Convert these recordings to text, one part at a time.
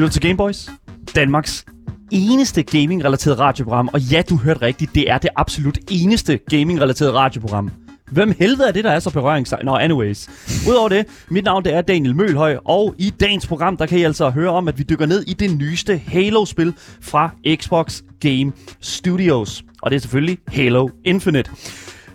lytter til Gameboys, Danmarks eneste gaming-relateret radioprogram. Og ja, du hørte rigtigt, det er det absolut eneste gaming-relateret radioprogram. Hvem helvede er det, der er så berøringstegn? Nå, anyways. Udover det, mit navn det er Daniel Mølhøj, og i dagens program, der kan I altså høre om, at vi dykker ned i det nyeste Halo-spil fra Xbox Game Studios. Og det er selvfølgelig Halo Infinite.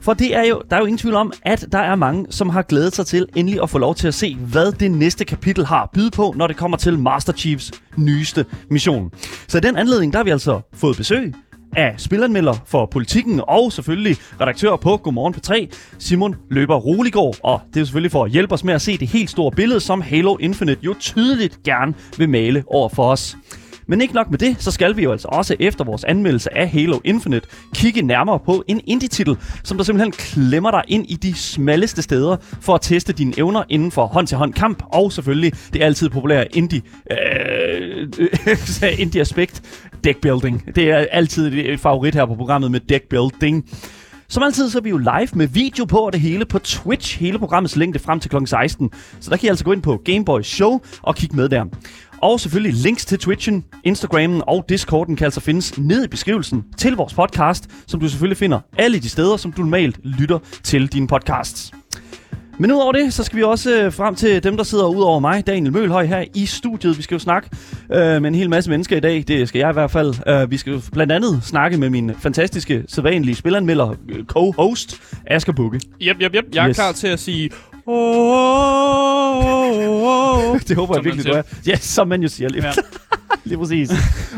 For det er jo, der er jo ingen tvivl om, at der er mange, som har glædet sig til endelig at få lov til at se, hvad det næste kapitel har at byde på, når det kommer til Master Chiefs nyeste mission. Så i den anledning, der har vi altså fået besøg af spilanmelder for politikken og selvfølgelig redaktør på Godmorgen på 3, Simon Løber Roligård. Og det er selvfølgelig for at hjælpe os med at se det helt store billede, som Halo Infinite jo tydeligt gerne vil male over for os. Men ikke nok med det, så skal vi jo altså også efter vores anmeldelse af Halo Infinite kigge nærmere på en indie-titel, som der simpelthen klemmer dig ind i de smalleste steder for at teste dine evner inden for hånd-til-hånd kamp, og selvfølgelig det altid populære indie, øh, øh, indie-aspekt, deckbuilding. Det er altid et favorit her på programmet med deckbuilding. Som altid så er vi jo live med video på og det hele på Twitch, hele programmets længde frem til kl. 16. Så der kan I altså gå ind på Gameboy Show og kigge med der. Og selvfølgelig links til Twitchen, Instagramen og Discorden kan altså findes ned i beskrivelsen til vores podcast, som du selvfølgelig finder alle de steder, som du normalt lytter til dine podcasts. Men udover det, så skal vi også øh, frem til dem, der sidder ud over mig, Daniel Mølhøj, her i studiet. Vi skal jo snakke øh, med en hel masse mennesker i dag. Det skal jeg i hvert fald. Øh, vi skal jo blandt andet snakke med min fantastiske, sædvanlige spilanmelder, øh, co-host, Asger Bukke. Yep, yep, yep. Jeg er Yes. klar til at sige... Oh, Det håber jeg Som man virkelig, du er. Ja, som man jo siger lige. Ja. lige præcis.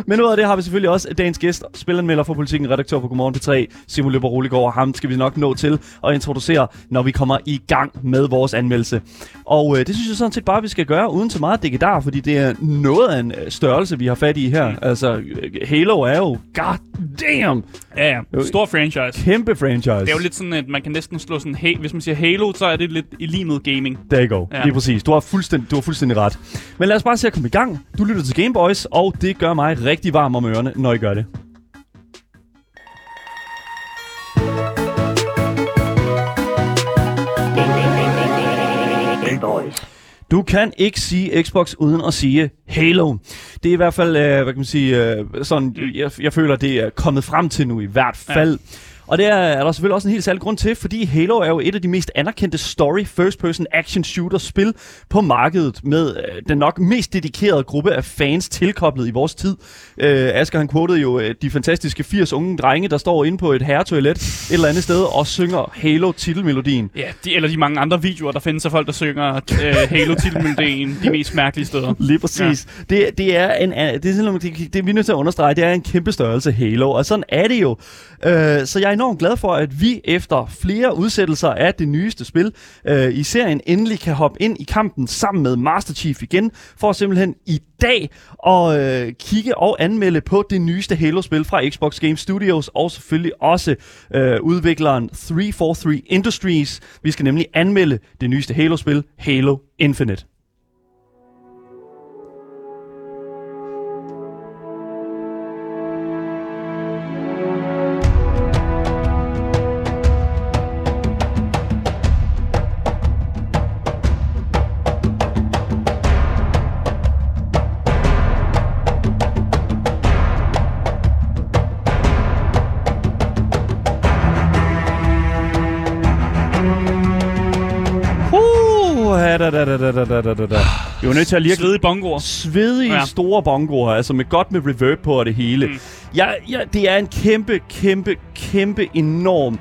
Men ud af det har vi selvfølgelig også dagens gæst, spilanmelder for politikken, redaktør på Godmorgen P3, Simon Løber Roligård. Ham skal vi nok nå til at introducere, når vi kommer i gang med vores anmeldelse. Og øh, det synes jeg sådan set bare, vi skal gøre uden så meget digedar, fordi det er noget af en øh, størrelse, vi har fat i her. Altså, øh, Halo er jo, god damn, Ja, ja. Stor franchise. kæmpe franchise. Det er jo lidt sådan, at man kan næsten slå sådan... Hey, hvis man siger Halo, så er det lidt i lige med gaming. There you go. Ja. Ja. Lige præcis. Du har, fuldstændig, du har fuldstændig ret. Men lad os bare se at komme i gang. Du lytter til Gameboys, og det gør mig rigtig varm om ørerne, når I gør det. Du kan ikke sige Xbox uden at sige Halo. Det er i hvert fald, øh, hvad kan man sige, øh, sådan, jeg, jeg føler, det er kommet frem til nu i hvert fald. Ja. Og det er, er der selvfølgelig også en helt særlig grund til, fordi Halo er jo et af de mest anerkendte story first-person action shooter spil på markedet, med øh, den nok mest dedikerede gruppe af fans tilkoblet i vores tid. Øh, Asger han quotede jo øh, de fantastiske 80 unge drenge, der står inde på et herretoilet et eller andet sted og synger Halo-titelmelodien. Ja, de, eller de mange andre videoer, der findes af folk, der synger øh, Halo-titelmelodien de mest mærkelige steder. Lige præcis. Ja. Det, det er en, det er simpelthen, det, det, vi er nødt til at understrege, det er en kæmpe størrelse Halo, og sådan er det jo. Øh, så jeg enormt glad for, at vi efter flere udsættelser af det nyeste spil øh, i serien endelig kan hoppe ind i kampen sammen med Master Chief igen, for simpelthen i dag at øh, kigge og anmelde på det nyeste Halo-spil fra Xbox Game Studios, og selvfølgelig også øh, udvikleren 343 Industries. Vi skal nemlig anmelde det nyeste Halo-spil, Halo Infinite. Nødt til at lige at Svedige bongoer. svedige ja. Store bongoer, altså med godt med reverb på og det hele. Mm. Ja, ja, det er en kæmpe, kæmpe, kæmpe enorm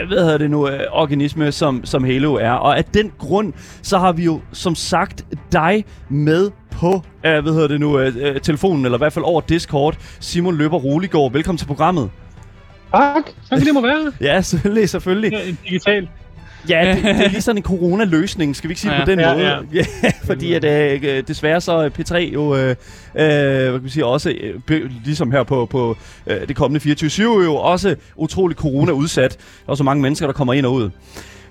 øh, hvad hedder det nu, øh, organisme, som, som Halo er. Og af den grund, så har vi jo som sagt dig med på, øh, hvad hedder det nu, øh, øh, telefonen, eller i hvert fald over Discord. Simon Løber Roligård, velkommen til programmet. Tak. Tak fordi det må være. Ja, selvfølgelig, selvfølgelig. Ja, Digitalt. Ja, det, det er lige sådan en corona-løsning, skal vi ikke sige Ja. på den Ja, måde? ja. ja fordi at, øh, desværre så er P3 jo, øh, øh, hvad kan vi sige, også, øh, ligesom her på, på øh, det kommende 24-7, jo også utrolig corona-udsat. Der er så mange mennesker, der kommer ind og ud.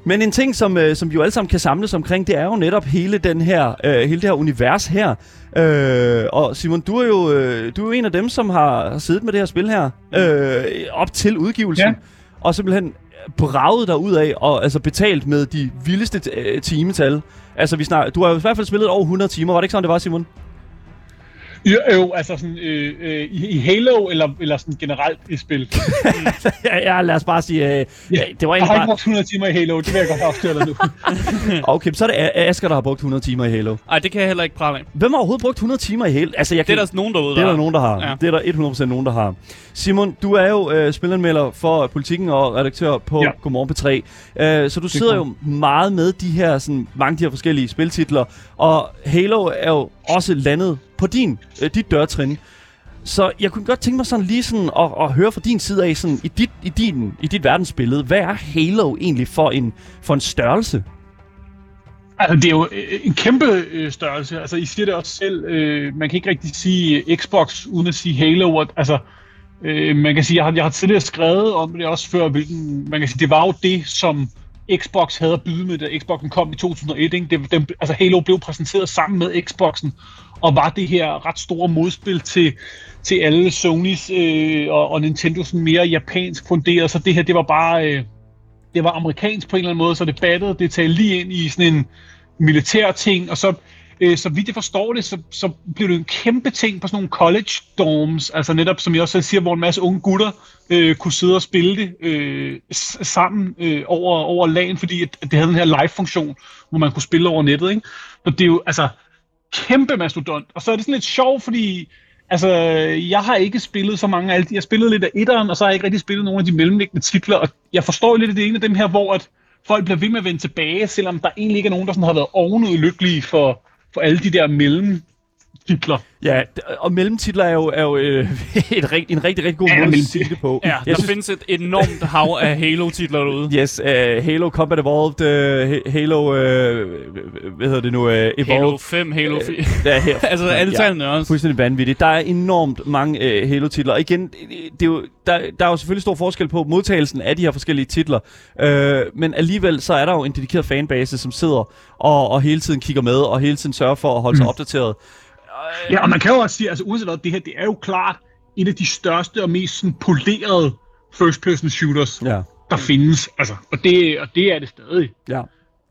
Men en ting, som, øh, som vi jo alle sammen kan samles omkring, det er jo netop hele, den her, øh, hele det her univers her. Øh, og Simon, du er, jo, øh, du er jo en af dem, som har, har siddet med det her spil her, øh, op til udgivelsen. Ja. Og simpelthen braget dig ud af og altså betalt med de vildeste øh, timetal. Altså, vi snak, du har i hvert fald spillet over 100 timer. Var det ikke sådan, det var, Simon? Jo, jo altså sådan øh, øh, i, Halo eller, eller sådan generelt i spil. ja, lad os bare sige, øh, ja, det var Jeg har ikke bare... brugt 100 timer i Halo, det vil jeg godt afsløre dig nu. Okay, så er det Asger, der har brugt 100 timer i Halo. Ej, det kan jeg heller ikke prale af. Hvem har overhovedet brugt 100 timer i Halo? Altså, jeg Det er kan... der nogen derude, Det er der nogen, der har. Ja. Det er der 100% nogen, der har. Simon, du er jo øh, spilanmelder for Politikken og redaktør på ja. Godmorgen på 3. Øh, så du sidder jo meget med de her, sådan, mange af de her forskellige spiltitler, og Halo er jo også landet på din, øh, dit dørtrin. Så jeg kunne godt tænke mig sådan lige sådan at, at høre fra din side af, sådan, i, dit, i, din, i dit verdensbillede, hvad er Halo egentlig for en, for en størrelse? Altså, det er jo øh, en kæmpe øh, størrelse. Altså, I siger det også selv. Øh, man kan ikke rigtig sige øh, Xbox uden at sige Halo. Og, altså, øh, man kan sige, jeg har, jeg har tidligere skrevet om det også før, hvilken, man kan sige, det var jo det, som Xbox havde at byde med, da Xboxen kom i 2001. Ikke? Det, den, altså, Halo blev præsenteret sammen med Xboxen, og var det her ret store modspil til, til alle Sonys øh, og, og Nintendos mere japansk funderet. Så det her, det var bare... Øh, det var amerikansk på en eller anden måde, så det battede, det talte lige ind i sådan en militær ting, og så, øh, så vidt jeg forstår det, så, så blev det en kæmpe ting på sådan nogle college dorms, altså netop, som jeg også siger, hvor en masse unge gutter øh, kunne sidde og spille det øh, sammen øh, over, over lagen, fordi at, at det havde den her live-funktion, hvor man kunne spille over nettet, ikke? Så det er jo, altså, kæmpe mastodont, og så er det sådan lidt sjovt, fordi Altså, jeg har ikke spillet så mange af alle de. Jeg spillede lidt af etteren, og så har jeg ikke rigtig spillet nogle af de mellemliggende titler. Og jeg forstår lidt, at det er en af dem her, hvor at folk bliver ved med at vende tilbage, selvom der egentlig ikke er nogen, der sådan har været ovenud lykkelige for, for alle de der mellem mellemtitler. Ja, og mellemtitler er jo, er jo øh, et rigt, en rigtig, rigtig god Ja, måde at sige det på. Ja, Jeg der synes- findes et enormt hav af Halo-titler derude. Yes, uh, Halo Combat Evolved, uh, Halo, uh, hvad hedder det nu, uh, Evolved. Halo 5, Halo 4. Ja, her. altså, alle tallene også. Fuldstændig vanvittigt. Der er enormt mange uh, Halo-titler. Og igen, det det er jo, der, der er jo selvfølgelig stor forskel på modtagelsen af de her forskellige titler. Uh, men alligevel så er der jo en dedikeret fanbase, som sidder og, og hele tiden kigger med, og hele tiden sørger for at holde sig Mm. opdateret. Ja, og man kan jo også sige, altså uanset hvad, det her, det er jo klart et af de største og mest sådan, polerede first-person shooters, Ja. der findes. Altså, og, det, og det er det stadig. Ja.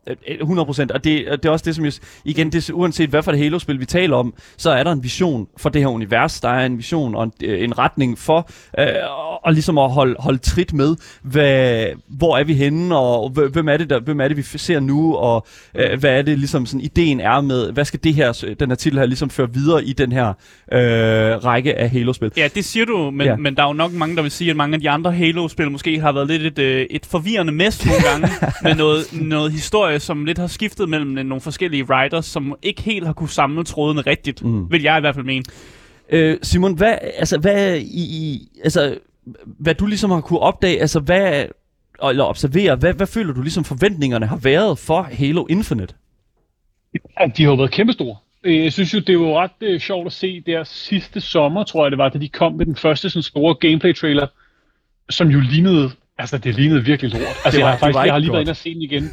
Øh, 100 procent, og det, og det er også det, som jeg, igen, det, uanset hvad for et Halo-spil vi taler om, så er der en vision for det her univers, der er en vision og en, øh, en retning for, øh, og, og ligesom at holde, holde trit med, hvad, hvor er vi henne, og hv- hvem er det, der, hvem er det vi ser nu, og øh, hvad er det ligesom sådan ideen er med, hvad skal det her, den her titel her ligesom føre videre i den her øh, række af Halo-spil. Ja, det siger du, men, Ja. men der er jo nok mange, der vil sige, at mange af de andre Halo-spil måske har været lidt et, øh, et forvirrende mess nogle gange, med noget, noget historie, som lidt har skiftet mellem øh, nogle forskellige writers, som ikke helt har kunne samle trådene rigtigt, Mm. mm. vil jeg i hvert fald mene. Øh, Simon, hvad, altså, hvad, i, i, altså, hvad du ligesom har kunne opdage, altså hvad, eller observere, hvad, hvad føler du ligesom forventningerne har været for Halo Infinite? Ja, de har jo været kæmpestore. Øh, Jeg synes jo, det var ret øh, sjovt at se der sidste sommer, tror jeg det var, da de kom med den første sådan store gameplay-trailer, som jo lignede, altså det lignede virkelig lort. Altså var- jeg har faktisk, jeg har lige været inde og se den igen,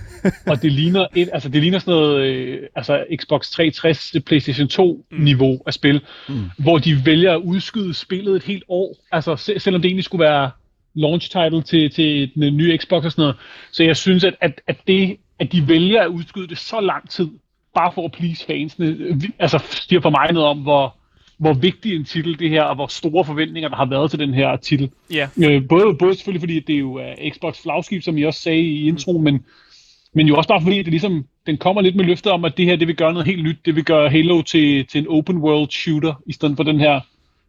og det ligner, et, altså det ligner sådan noget, øh, altså Xbox 360, PlayStation 2-niveau af spil, Mm. mm. hvor de vælger at udskyde spillet et helt år, altså se, selvom det egentlig skulle være launch title til, til den nye Xbox og sådan noget. Så jeg synes, at, at, at det, at de vælger at udskyde det så lang tid, bare for at please fansene, øh, altså siger for mig noget om, hvor, hvor vigtig en titel det her, og hvor store forventninger der har været til den her titel. Ja, Øh, både, både selvfølgelig fordi, det jo er Xbox flagskib, som I også sagde i introen, men, men jo også bare fordi, at det ligesom, den kommer lidt med løfter om, at det her, det vil gøre noget helt nyt. Det vil gøre Halo til, til en open world shooter, i stedet for den her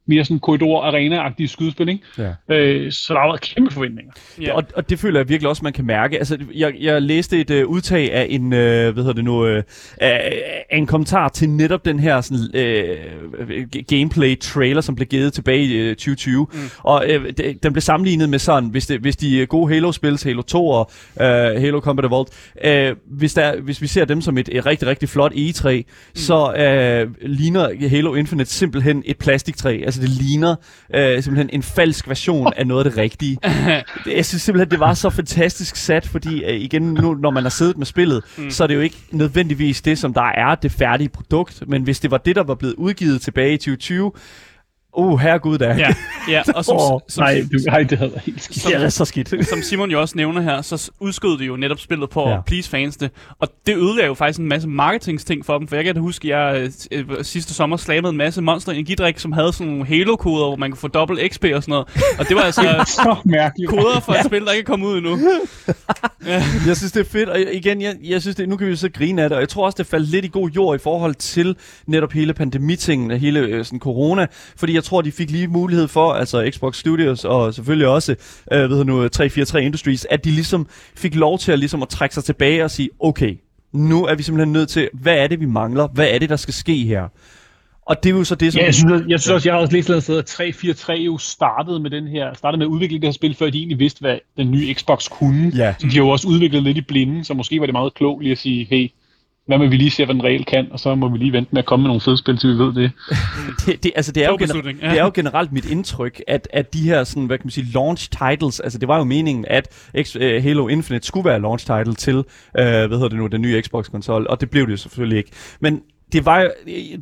mere sådan korridor-arena-agtige skydespil, ikke? Ja. Øh, så der har været kæmpe forventninger. ja. Og, og det føler jeg virkelig også, man kan mærke. Altså, jeg, jeg læste et uh, udtag af en, uh, hvad hedder det nu, uh, af en kommentar til netop den her sådan, uh, gameplay-trailer, som blev givet tilbage i uh, 2020. Mm. Og uh, det, den blev sammenlignet med sådan, hvis, det, hvis de gode Halo-spil, Halo 2 og uh, Halo Combat Evolved, uh, hvis, der, hvis vi ser dem som et, et rigtig, rigtig flot E3, mm. så uh, ligner Halo Infinite simpelthen et plastiktræ. Altså, det ligner uh, simpelthen en falsk version af noget af det rigtige. Jeg synes simpelthen, det var så fantastisk sat, fordi øh, igen, nu når man har siddet med spillet, mm. så er det jo ikke nødvendigvis det, som der er det færdige produkt, men hvis det var det, der var blevet udgivet tilbage i 2020, Uh, herregud da. Ja, ja og som, oh, som, Nej, du, nej, det havde helt skidt. Det er så skidt. som Simon jo også nævner her, så udskød de jo netop spillet på Ja. ja. Please fansene. Og det ødelagde jo faktisk en masse marketingsting for dem, for jeg kan da huske, at jeg øh, øh, sidste sommer slammede en masse Monster Energidrik, som havde sådan nogle Halo-koder, hvor man kunne få dobbelt XP og sådan noget. Og det var altså Så mærkeligt. koder for et spil, der ikke er kommet ud endnu. Jeg synes, det er fedt, og igen, jeg, jeg synes, det, nu kan vi jo så grine af det, og jeg tror også, det faldt lidt i god jord i forhold til netop hele pandemitingen og hele øh, sådan corona, fordi jeg tror, de fik lige mulighed for, altså Xbox Studios og selvfølgelig også, øh, ved nu, 343 Industries, at de ligesom fik lov til at, ligesom at trække sig tilbage og sige, okay, nu er vi simpelthen nødt til, hvad er det, vi mangler? Hvad er det, der skal ske her? Og det er jo så det, som... Ja, jeg synes, jeg synes også, jeg har også læst et sted, at 343 jo startede med den her, startede med at udvikle det her spil, før de egentlig vidste, hvad den nye Xbox kunne. Ja. Så de har jo også udviklet lidt i blinde, så måske var det meget klogt lige at sige, hey, hvad med vi lige ser, hvad den reelt kan, og så må vi lige vente med at komme med nogle fede spil, til vi ved det. det, det, altså det er, jo gener- ja. det er jo generelt mit indtryk, at, at de her sådan, hvad kan man sige, launch titles, altså det var jo meningen, at X, uh, Halo Infinite skulle være launch title til, uh, hvad hedder det nu, den nye Xbox-konsol, og det blev det jo selvfølgelig ikke. Men det var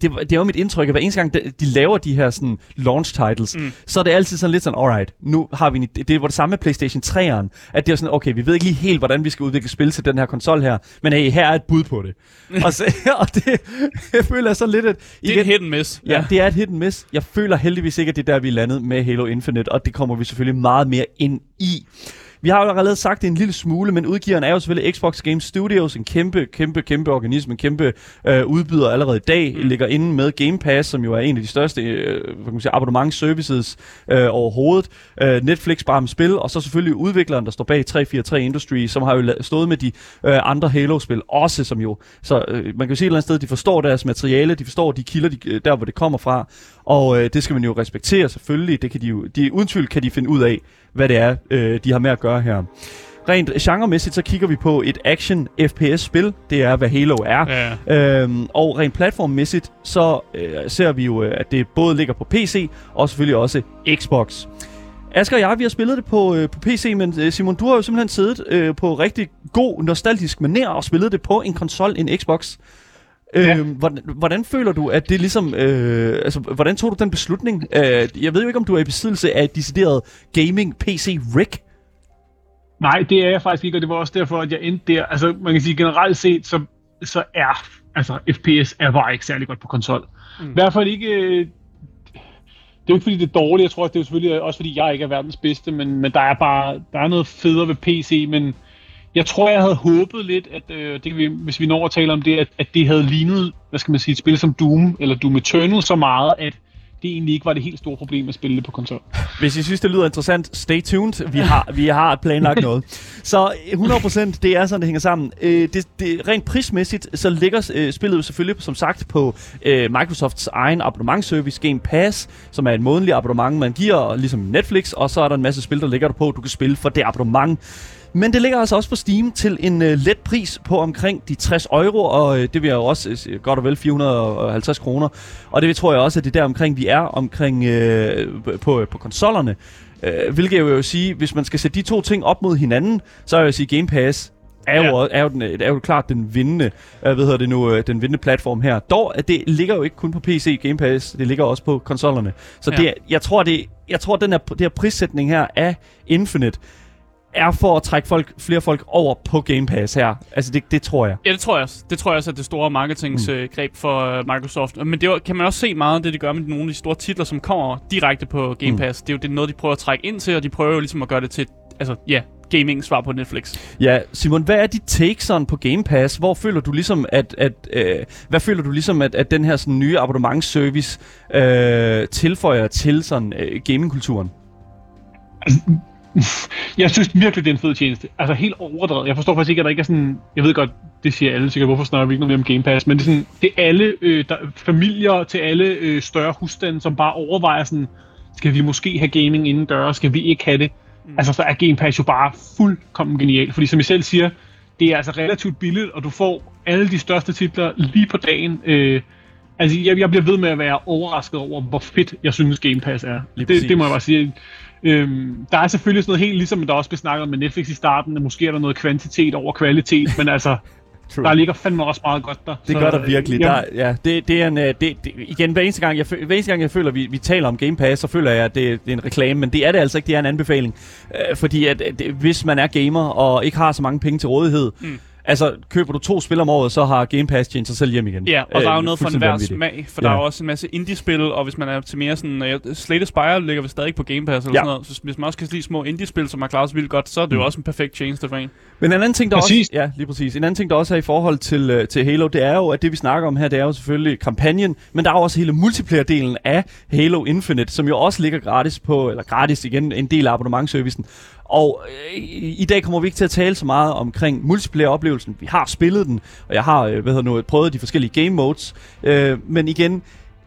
det, var, det er jo mit indtryk, at hver eneste gang, de, de laver de her sådan launch titles, mm. så er det altid sådan lidt sådan, alright, nu har vi en, det var det samme med PlayStation 3'eren, at det er sådan, okay, vi ved ikke lige helt, hvordan vi skal udvikle spil til den her konsol her, men hey, her er et bud på det. og, så, og det, jeg føler sådan lidt, at... Det er et hit and miss. Ja, det er et hit and miss. Jeg føler heldigvis ikke, at det er der, vi er landet med Halo Infinite, og det kommer vi selvfølgelig meget mere ind i. Vi har jo allerede sagt det en lille smule, men udgiveren er jo selvfølgelig Xbox Game Studios, en kæmpe, kæmpe, kæmpe organisme, en kæmpe øh, udbyder allerede i dag, mm. ligger inde med Game Pass, som jo er en af de største øh, kan man sige, abonnementsservices øh, overhovedet. Øh, Netflix bare med spil, og så selvfølgelig udvikleren, der står bag 343 Industries, som har jo stået med de øh, andre Halo-spil også, som jo, så øh, man kan jo sige et eller andet sted, de forstår deres materiale, de forstår de kilder, de, øh, der hvor det kommer fra, og øh, det skal man jo respektere selvfølgelig, det kan de jo, de, uden tvivl kan de finde ud af, hvad det er, øh, de har med at gøre her. Rent genremæssigt, så kigger vi på et action FPS-spil. Det er, hvad Halo er. Ja. Øhm, og rent platformmæssigt, så øh, ser vi jo, øh, at det både ligger på PC, og selvfølgelig også Xbox. Asger og jeg, vi har spillet det på, øh, på PC, men øh, Simon, du har jo simpelthen siddet øh, på rigtig god, nostalgisk maner og spillet det på en konsol, en Xbox. Øh, Ja. hvordan, hvordan føler du, at det ligesom... Øh, altså, hvordan tog du den beslutning? Øh, jeg ved jo ikke, om du er i besiddelse af et decideret gaming-PC-rig. Nej, det er jeg faktisk ikke, og det var også derfor, at jeg endte der. Altså, man kan sige generelt set, så, så er altså, FPS er bare ikke særlig godt på konsol. Mm. I hvert fald ikke... øh, Det er jo ikke fordi, det er dårligt. Jeg tror, at det er jo selvfølgelig også fordi, jeg ikke er verdens bedste, men, men der er bare der er noget federe ved PC, men jeg tror, jeg havde håbet lidt, at øh, det kan vi, hvis vi når at tale om det, at, at det havde lignet, hvad skal man sige, et spil som Doom, eller Doom Eternal så meget, at det egentlig ikke var det helt store problem at spille det på konsol. Hvis I synes, det lyder interessant, stay tuned. Vi har, vi har planlagt noget. Så øh, 100% det er sådan, det hænger sammen. Øh, det, det, rent prismæssigt, så ligger øh, spillet jo selvfølgelig, som sagt, på øh, Microsofts egen abonnementsservice Game Pass, som er et månedligt abonnement, man giver, ligesom Netflix, og så er der en masse spil, der ligger der på, du kan spille for det abonnement. Men det ligger altså også på Steam til en øh, let pris på omkring de 60 euro, og øh, det vil jeg jo også øh, godt og vel 450 kroner. Og det tror jeg også, at det er der omkring, vi er omkring øh, på, på konsollerne. Øh, hvilket jeg vil jo sige, hvis man skal sætte de to ting op mod hinanden, så vil jeg sige Game Pass er jo, Ja. er jo, den, er jo klart den vindende, øh, hvad hedder det nu, øh, den vindende platform her. Dog, at det ligger jo ikke kun på PC Game Pass, det ligger også på konsollerne. Så Ja. det, jeg tror, det, jeg tror, den her, det her prissætning her af Infinite er for at trække folk, flere folk over på Game Pass her. Altså, det, det tror jeg. Ja, det tror jeg også. Det tror jeg også er det store marketingsgreb mm. for uh, Microsoft. Men det kan man også se meget af det, de gør med nogle af de store titler, som kommer direkte på Game Mm. Pass. Det er jo det er noget, de prøver at trække ind til, og de prøver jo ligesom at gøre det til, altså ja, gaming svar på Netflix. Ja, Simon, hvad er dit take sådan på Game Pass? Hvor føler du ligesom, at, at øh, hvad føler du ligesom, at, at den her sådan nye abonnementsservice øh, tilføjer til sådan øh, gamingkulturen? Jeg synes virkelig, det er en fed tjeneste. Altså helt overdrevet. Jeg forstår faktisk ikke, at der ikke er sådan... Jeg ved godt, det siger alle sikkert, hvorfor snakker vi ikke noget mere om Game Pass, men det er sådan, det er alle øh, der, familier til alle øh, større husstande, som bare overvejer sådan, skal vi måske have gaming inden døre, skal vi ikke have det? Mm. Altså så er Game Pass jo bare fuldkommen genial, fordi som I selv siger, det er altså relativt billigt, og du får alle de største titler lige på dagen. Øh, altså jeg, jeg bliver ved med at være overrasket over, hvor fedt jeg synes Game Pass er. Det, det må jeg bare sige. Øhm, der er selvfølgelig sådan noget helt ligesom, der også blev snakket om med Netflix i starten, at måske er der noget kvantitet over kvalitet, men altså, True. der ligger fandme også meget godt der. Det Så, gør der virkelig. ja, Der, ja, det, det er en, øh, det, det, igen, hver eneste gang, jeg, hver eneste gang, jeg føler, at vi, vi taler om Game Pass, så føler jeg, at det, det er en reklame, men det er det altså ikke, det er en anbefaling. Øh, fordi at, at det, hvis man er gamer og ikke har så mange penge til rådighed, mm. Altså køber du to spil om året, så har Game Pass tjent sig selv hjem igen. Ja, og der er jo noget for enhver smag, for Ja. der er også en masse indie-spil, og hvis man er til mere sådan... Uh, Slate Spire ligger vi stadig på Game Pass eller Ja. sådan noget, så hvis man også kan lide små indie-spil, som har klaret sig vildt godt, så er det jo Mm. også en perfekt tjeneste for en. Men en anden ting, der Præcis. også... Ja, lige præcis. En anden ting, der også er i forhold til, øh, til Halo, det er jo, at det vi snakker om her, det er jo selvfølgelig kampagnen, men der er jo også hele multiplayer-delen af Halo Infinite, som jo også ligger gratis på, eller gratis igen, en del af abonnementservicen. Og øh, i dag kommer vi ikke til at tale så meget omkring multiplayer-oplevelsen. Vi har spillet den, og jeg har øh, hvad hedder nu, prøvet de forskellige game modes. Øh, men igen,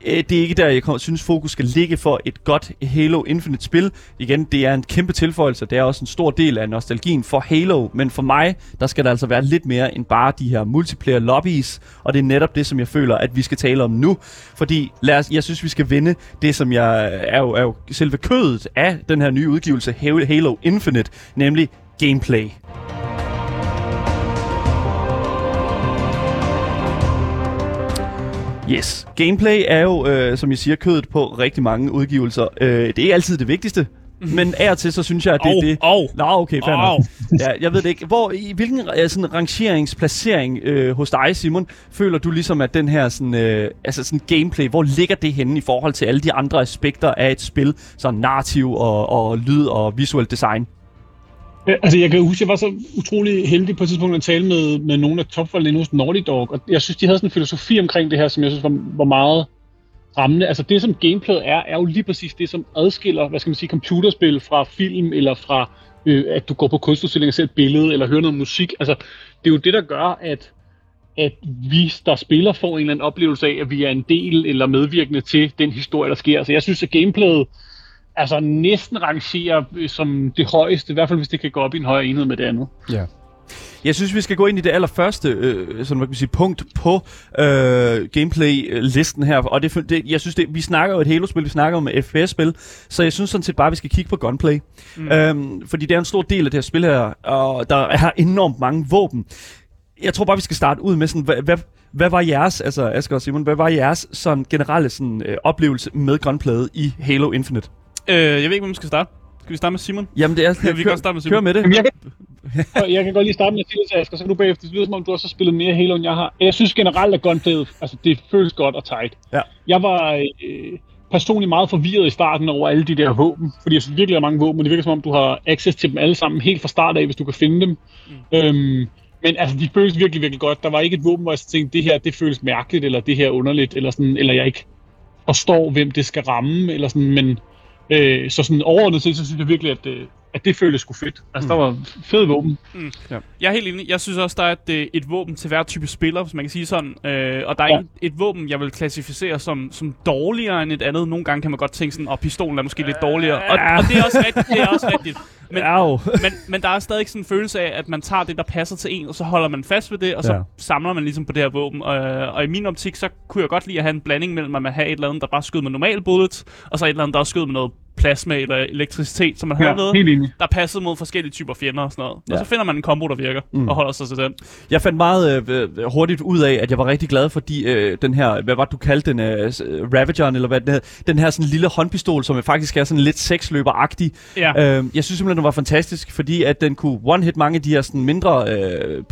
Øh, det er ikke der, jeg synes, fokus skal ligge for et godt Halo Infinite-spil. Igen, det er en kæmpe tilføjelse. Det er også en stor del af nostalgien for Halo. Men for mig, der skal der altså være lidt mere end bare de her multiplayer lobbies. Og det er netop det, som jeg føler, at vi skal tale om nu. Fordi lad os, jeg synes, vi skal vinde det, som jeg er jo, er jo selve kødet af den her nye udgivelse, Halo Infinite, nemlig gameplay. Yes. Gameplay er jo, øh, som jeg siger, kødet på rigtig mange udgivelser. Øh, det er altid det vigtigste, men af og til, så synes jeg, at det er Au, det... au. Nå, okay, fair nok. Ja, jeg ved det ikke. Hvor, i hvilken øh, sådan, rangeringsplacering øh, hos dig, Simon, føler du ligesom, at den her sådan, øh, altså sådan gameplay, hvor ligger det henne i forhold til alle de andre aspekter af et spil, sådan narrativ og, og lyd og visuelt design? Ja, Altså, jeg kan huske, jeg var så utrolig heldig på et tidspunkt at tale med, med nogle af topfolkene inde hos Naughty Dog, og jeg synes, de havde sådan en filosofi omkring det her, som jeg synes var, var meget rammende. Altså, det som gameplayet er, er jo lige præcis det, som adskiller, hvad skal man sige, computerspil fra film, eller fra, øh, at du går på kunstudstilling og ser et billede, eller hører noget musik. Altså, det er jo det, der gør, at at vi, der spiller, får en eller anden oplevelse af, at vi er en del eller medvirkende til den historie, der sker. Så jeg synes, at gameplayet altså næsten rangerer øh, som det højeste, i hvert fald hvis det kan gå op i en højere enhed med det andet. Ja. Jeg synes, vi skal gå ind i det allerførste øh, sådan, hvad kan man sige, punkt på øh, gameplay-listen her. Og det, det, jeg synes, det, vi snakker jo et Halo-spil, vi snakker om et FPS-spil, så jeg synes sådan set bare, at vi skal kigge på gunplay. Mm. Øhm, fordi det er en stor del af det her spil her, og der er enormt mange våben. Jeg tror bare, vi skal starte ud med sådan, hvad, hvad, hvad var jeres, altså Asger og Simon, hvad var jeres sådan generelle sådan, øh, oplevelse med gunplayet i Halo Infinite? Øh, jeg ved ikke, hvem vi skal starte. Skal vi starte med Simon? Jamen det er, Vi kan godt starte med Simon. kør med det. Jamen, jeg, kan, jeg kan godt lige starte med til Asger, så kan du bagefter, det lyder som om, du også har spillet mere Halo, end jeg har. Jeg synes generelt, at gunplayet, altså det føles godt og tight. Ja. Jeg var øh, personligt meget forvirret i starten over alle de der våben, fordi jeg synes virkelig, der er mange våben, og det virker som om, du har access til dem alle sammen helt fra start af, hvis du kan finde dem. Mm. Øhm, men altså, de føles virkelig, virkelig godt. Der var ikke et våben, hvor jeg tænkte, det her, det føles mærkeligt, eller det her underligt, eller, sådan, eller jeg ikke forstår, hvem det skal ramme, eller sådan, men øh, så sådan overordnet set, så synes jeg virkelig, at, øh, at det føles sgu fedt. Altså, mm. der var fede våben. Jeg er helt enig. Jeg synes også, der er et, øh, et våben til hver type spiller, hvis man kan sige sådan. Øh, og der er Ja. ja. ikke et våben, jeg vil klassificere som, som dårligere end et andet. Nogle gange kan man godt tænke sådan, at pistolen er måske lidt dårligere. Og, og det er også rigtigt. Det er også rigtigt. Men, Au. men, men der er stadig sådan en følelse af, at man tager det, der passer til en, og så holder man fast ved det, og så Ja. ja. samler man ligesom på det her våben. Og, og i min optik, så kunne jeg godt lide at have en blanding mellem, at man have et eller andet, der bare skød med normal bullets, og så et eller andet, der også skød med noget plasma eller elektricitet, så man noget, helt enig. der passede mod forskellige typer fjender og sådan noget. Ja. Og så finder man en kombo, der virker, Mm. og holder sig til den. Jeg fandt meget øh, øh, hurtigt ud af, at jeg var rigtig glad, fordi øh, den her, hvad var det, du kaldte den, øh, øh, Ravageren, eller hvad den hed, den her sådan lille håndpistol, som faktisk er sådan lidt sexløber-agtig. Ja. Øh, jeg synes simpelthen, den var fantastisk, fordi at den kunne one-hit mange af de her sådan mindre, øh,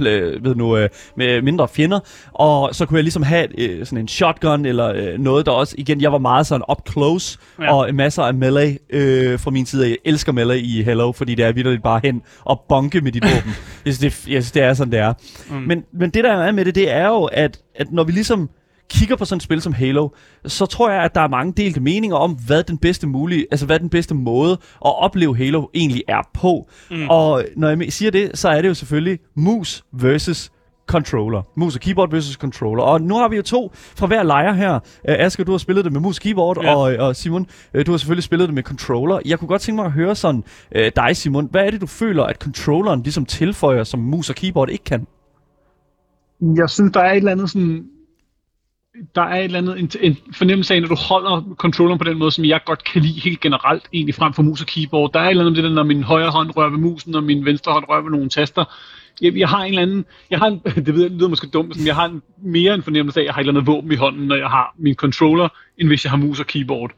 ved nu, øh, med mindre fjender, og så kunne jeg ligesom have øh, sådan en shotgun, eller øh, noget, der også, igen, jeg var meget sådan up close, ja. Ja. og masser af melee øh, fra min side. Jeg elsker melee i Halo, fordi det er virkelig bare hen og bonke med dit våben. jeg, synes, det, jeg synes, det er sådan, det er. Mm. Men, men det der er med det, det er jo, at, at når vi ligesom kigger på sådan et spil som Halo, så tror jeg, at der er mange delte meninger om, hvad den bedste mulige, altså hvad den bedste måde at opleve Halo egentlig er på. Mm. Og når jeg siger det, så er det jo selvfølgelig mus versus controller. Mus og keyboard versus controller. Og nu har vi jo to fra hver lejr her. Uh, Asger, du har spillet det med mus og keyboard, ja. Og, og Simon, uh, du har selvfølgelig spillet det med controller. Jeg kunne godt tænke mig at høre sådan, uh, dig Simon, hvad er det, du føler, at controlleren ligesom tilføjer, som mus og keyboard ikke kan? Jeg synes, der er et eller andet sådan... Der er et eller andet, en, en fornemmelse af, når du holder controlleren på den måde, som jeg godt kan lide helt generelt, egentlig frem for mus og keyboard. Der er et eller andet det der, når min højre hånd rører ved musen, og min venstre hånd rører ved nogle taster. Jeg, jeg har en eller anden, jeg har en, det, ved, det lyder måske dumt, men jeg har en, mere en fornemmelse af, at jeg har et eller andet våben i hånden, når jeg har min controller, end hvis jeg har mus og keyboard.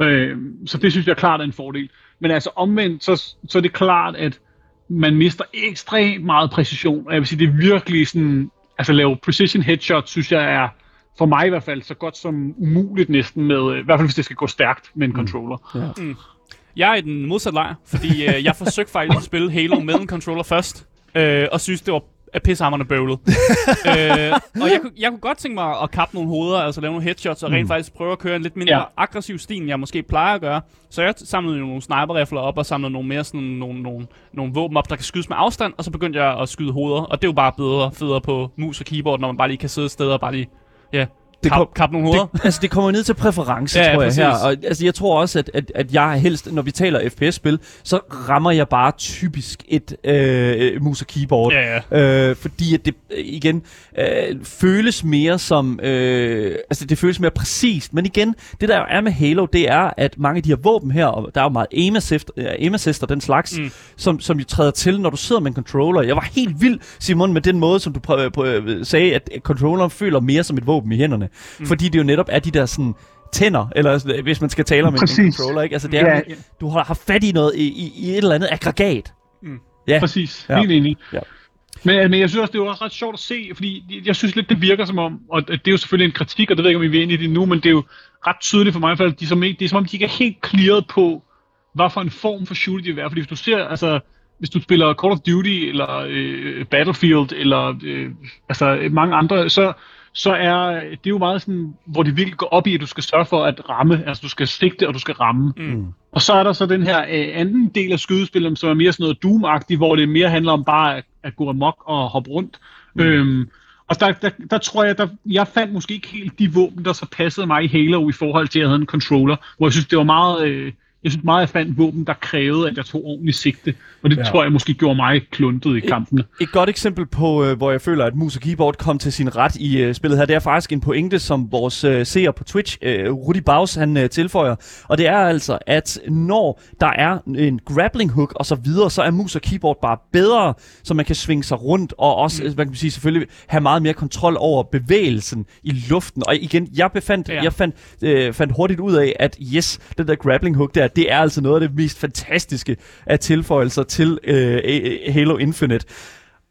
Øh, så det synes jeg klart er en fordel. Men altså omvendt, så, så er det klart, at man mister ekstremt meget præcision. Og jeg vil sige, det er virkelig sådan, altså lave precision headshot, synes jeg er, for mig i hvert fald, så godt som umuligt næsten med, i hvert fald hvis det skal gå stærkt med en controller. Ja. Mm. Jeg er i den modsatte lejr, fordi øh, jeg forsøgte faktisk at spille Halo med en controller først, øh, og synes, det var er pissehammerende bøvlet. øh, og jeg, jeg kunne godt tænke mig at kappe nogle hoveder, altså lave nogle headshots, og rent faktisk prøve at køre en lidt mindre Ja. aggressiv stil, end jeg måske plejer at gøre. Så jeg samlede jo nogle sniper op, og samlede nogle mere sådan nogle, nogle, nogle våben op, der kan skydes med afstand, og så begyndte jeg at skyde hoveder. Og det er jo bare bedre, federe på mus og keyboard, når man bare lige kan sidde et sted og bare lige, ja, Det kap, kom- kap nogle hoveder. Det, altså, det kommer ned til præference, Ja, ja, tror jeg her. Og altså, jeg tror også, at, at, at jeg helst, når vi taler FPS-spil, så rammer jeg bare typisk et øh, mus og keyboard. Ja, ja. Øh, fordi at det øh, igen øh, føles mere som øh, altså det føles mere præcist men igen det der er med Halo det er at mange af de her våben her og der er jo meget aim assist, øh, aim assist og den slags. Mm. som, som jo træder til når du sidder med en controller jeg var helt vild Simon med den måde som du prøv, prøv, sagde at controlleren føler mere som et våben i hænderne mm. fordi det jo netop er de der sådan tænder, eller hvis man skal tale om en, en Præcis. controller, ikke? Altså, det er, Ja, du har, har fat i noget, i, i, i et eller andet aggregat. Mm. Ja, Præcis, Ja. helt enig. Ja. Men, men jeg synes også, det er jo også ret sjovt at se, fordi jeg synes lidt, det virker som om, og det er jo selvfølgelig en kritik, og det ved jeg ikke, om vi er inde i det nu, men det er jo ret tydeligt for mig, i hvert fald, de som ikke, det er som om, de ikke er helt clearet på, hvad for en form for shooter de vil være. Fordi hvis du ser, altså, hvis du spiller Call of Duty, eller øh, Battlefield, eller øh, altså mange andre, så, så er det jo meget sådan, hvor de virkelig går op i, at du skal sørge for at ramme, altså du skal sigte, og du skal ramme. Mm. Og så er der så den her øh, anden del af skydespillet, som er mere sådan noget doom hvor det mere handler om bare at, at gå amok og hoppe rundt. Mm. Øhm, og der, der, der tror jeg, der, jeg fandt måske ikke helt de våben, der så passede mig i Halo i forhold til, at jeg havde en controller, hvor jeg synes, det var meget... Øh, jeg synes meget, jeg fandt våben, der krævede, at jeg tog ordentligt sigte. Og det Ja. tror jeg måske gjorde mig kluntet i kampene. Et godt eksempel på, øh, hvor jeg føler, at mus og keyboard kom til sin ret i øh, spillet her, det er faktisk en pointe, som vores øh, seer på Twitch, øh, Rudi Baus, han øh, tilføjer. Og det er altså, at når der er en grappling hook og så videre, så er mus og keyboard bare bedre, så man kan svinge sig rundt, og også, mm. man kan sige, selvfølgelig have meget mere kontrol over bevægelsen i luften. Og igen, jeg, befandt. Ja. jeg fandt, øh, fandt hurtigt ud af, at yes, den der grappling hook der, det er altså noget af det mest fantastiske af tilføjelser til øh, Halo Infinite.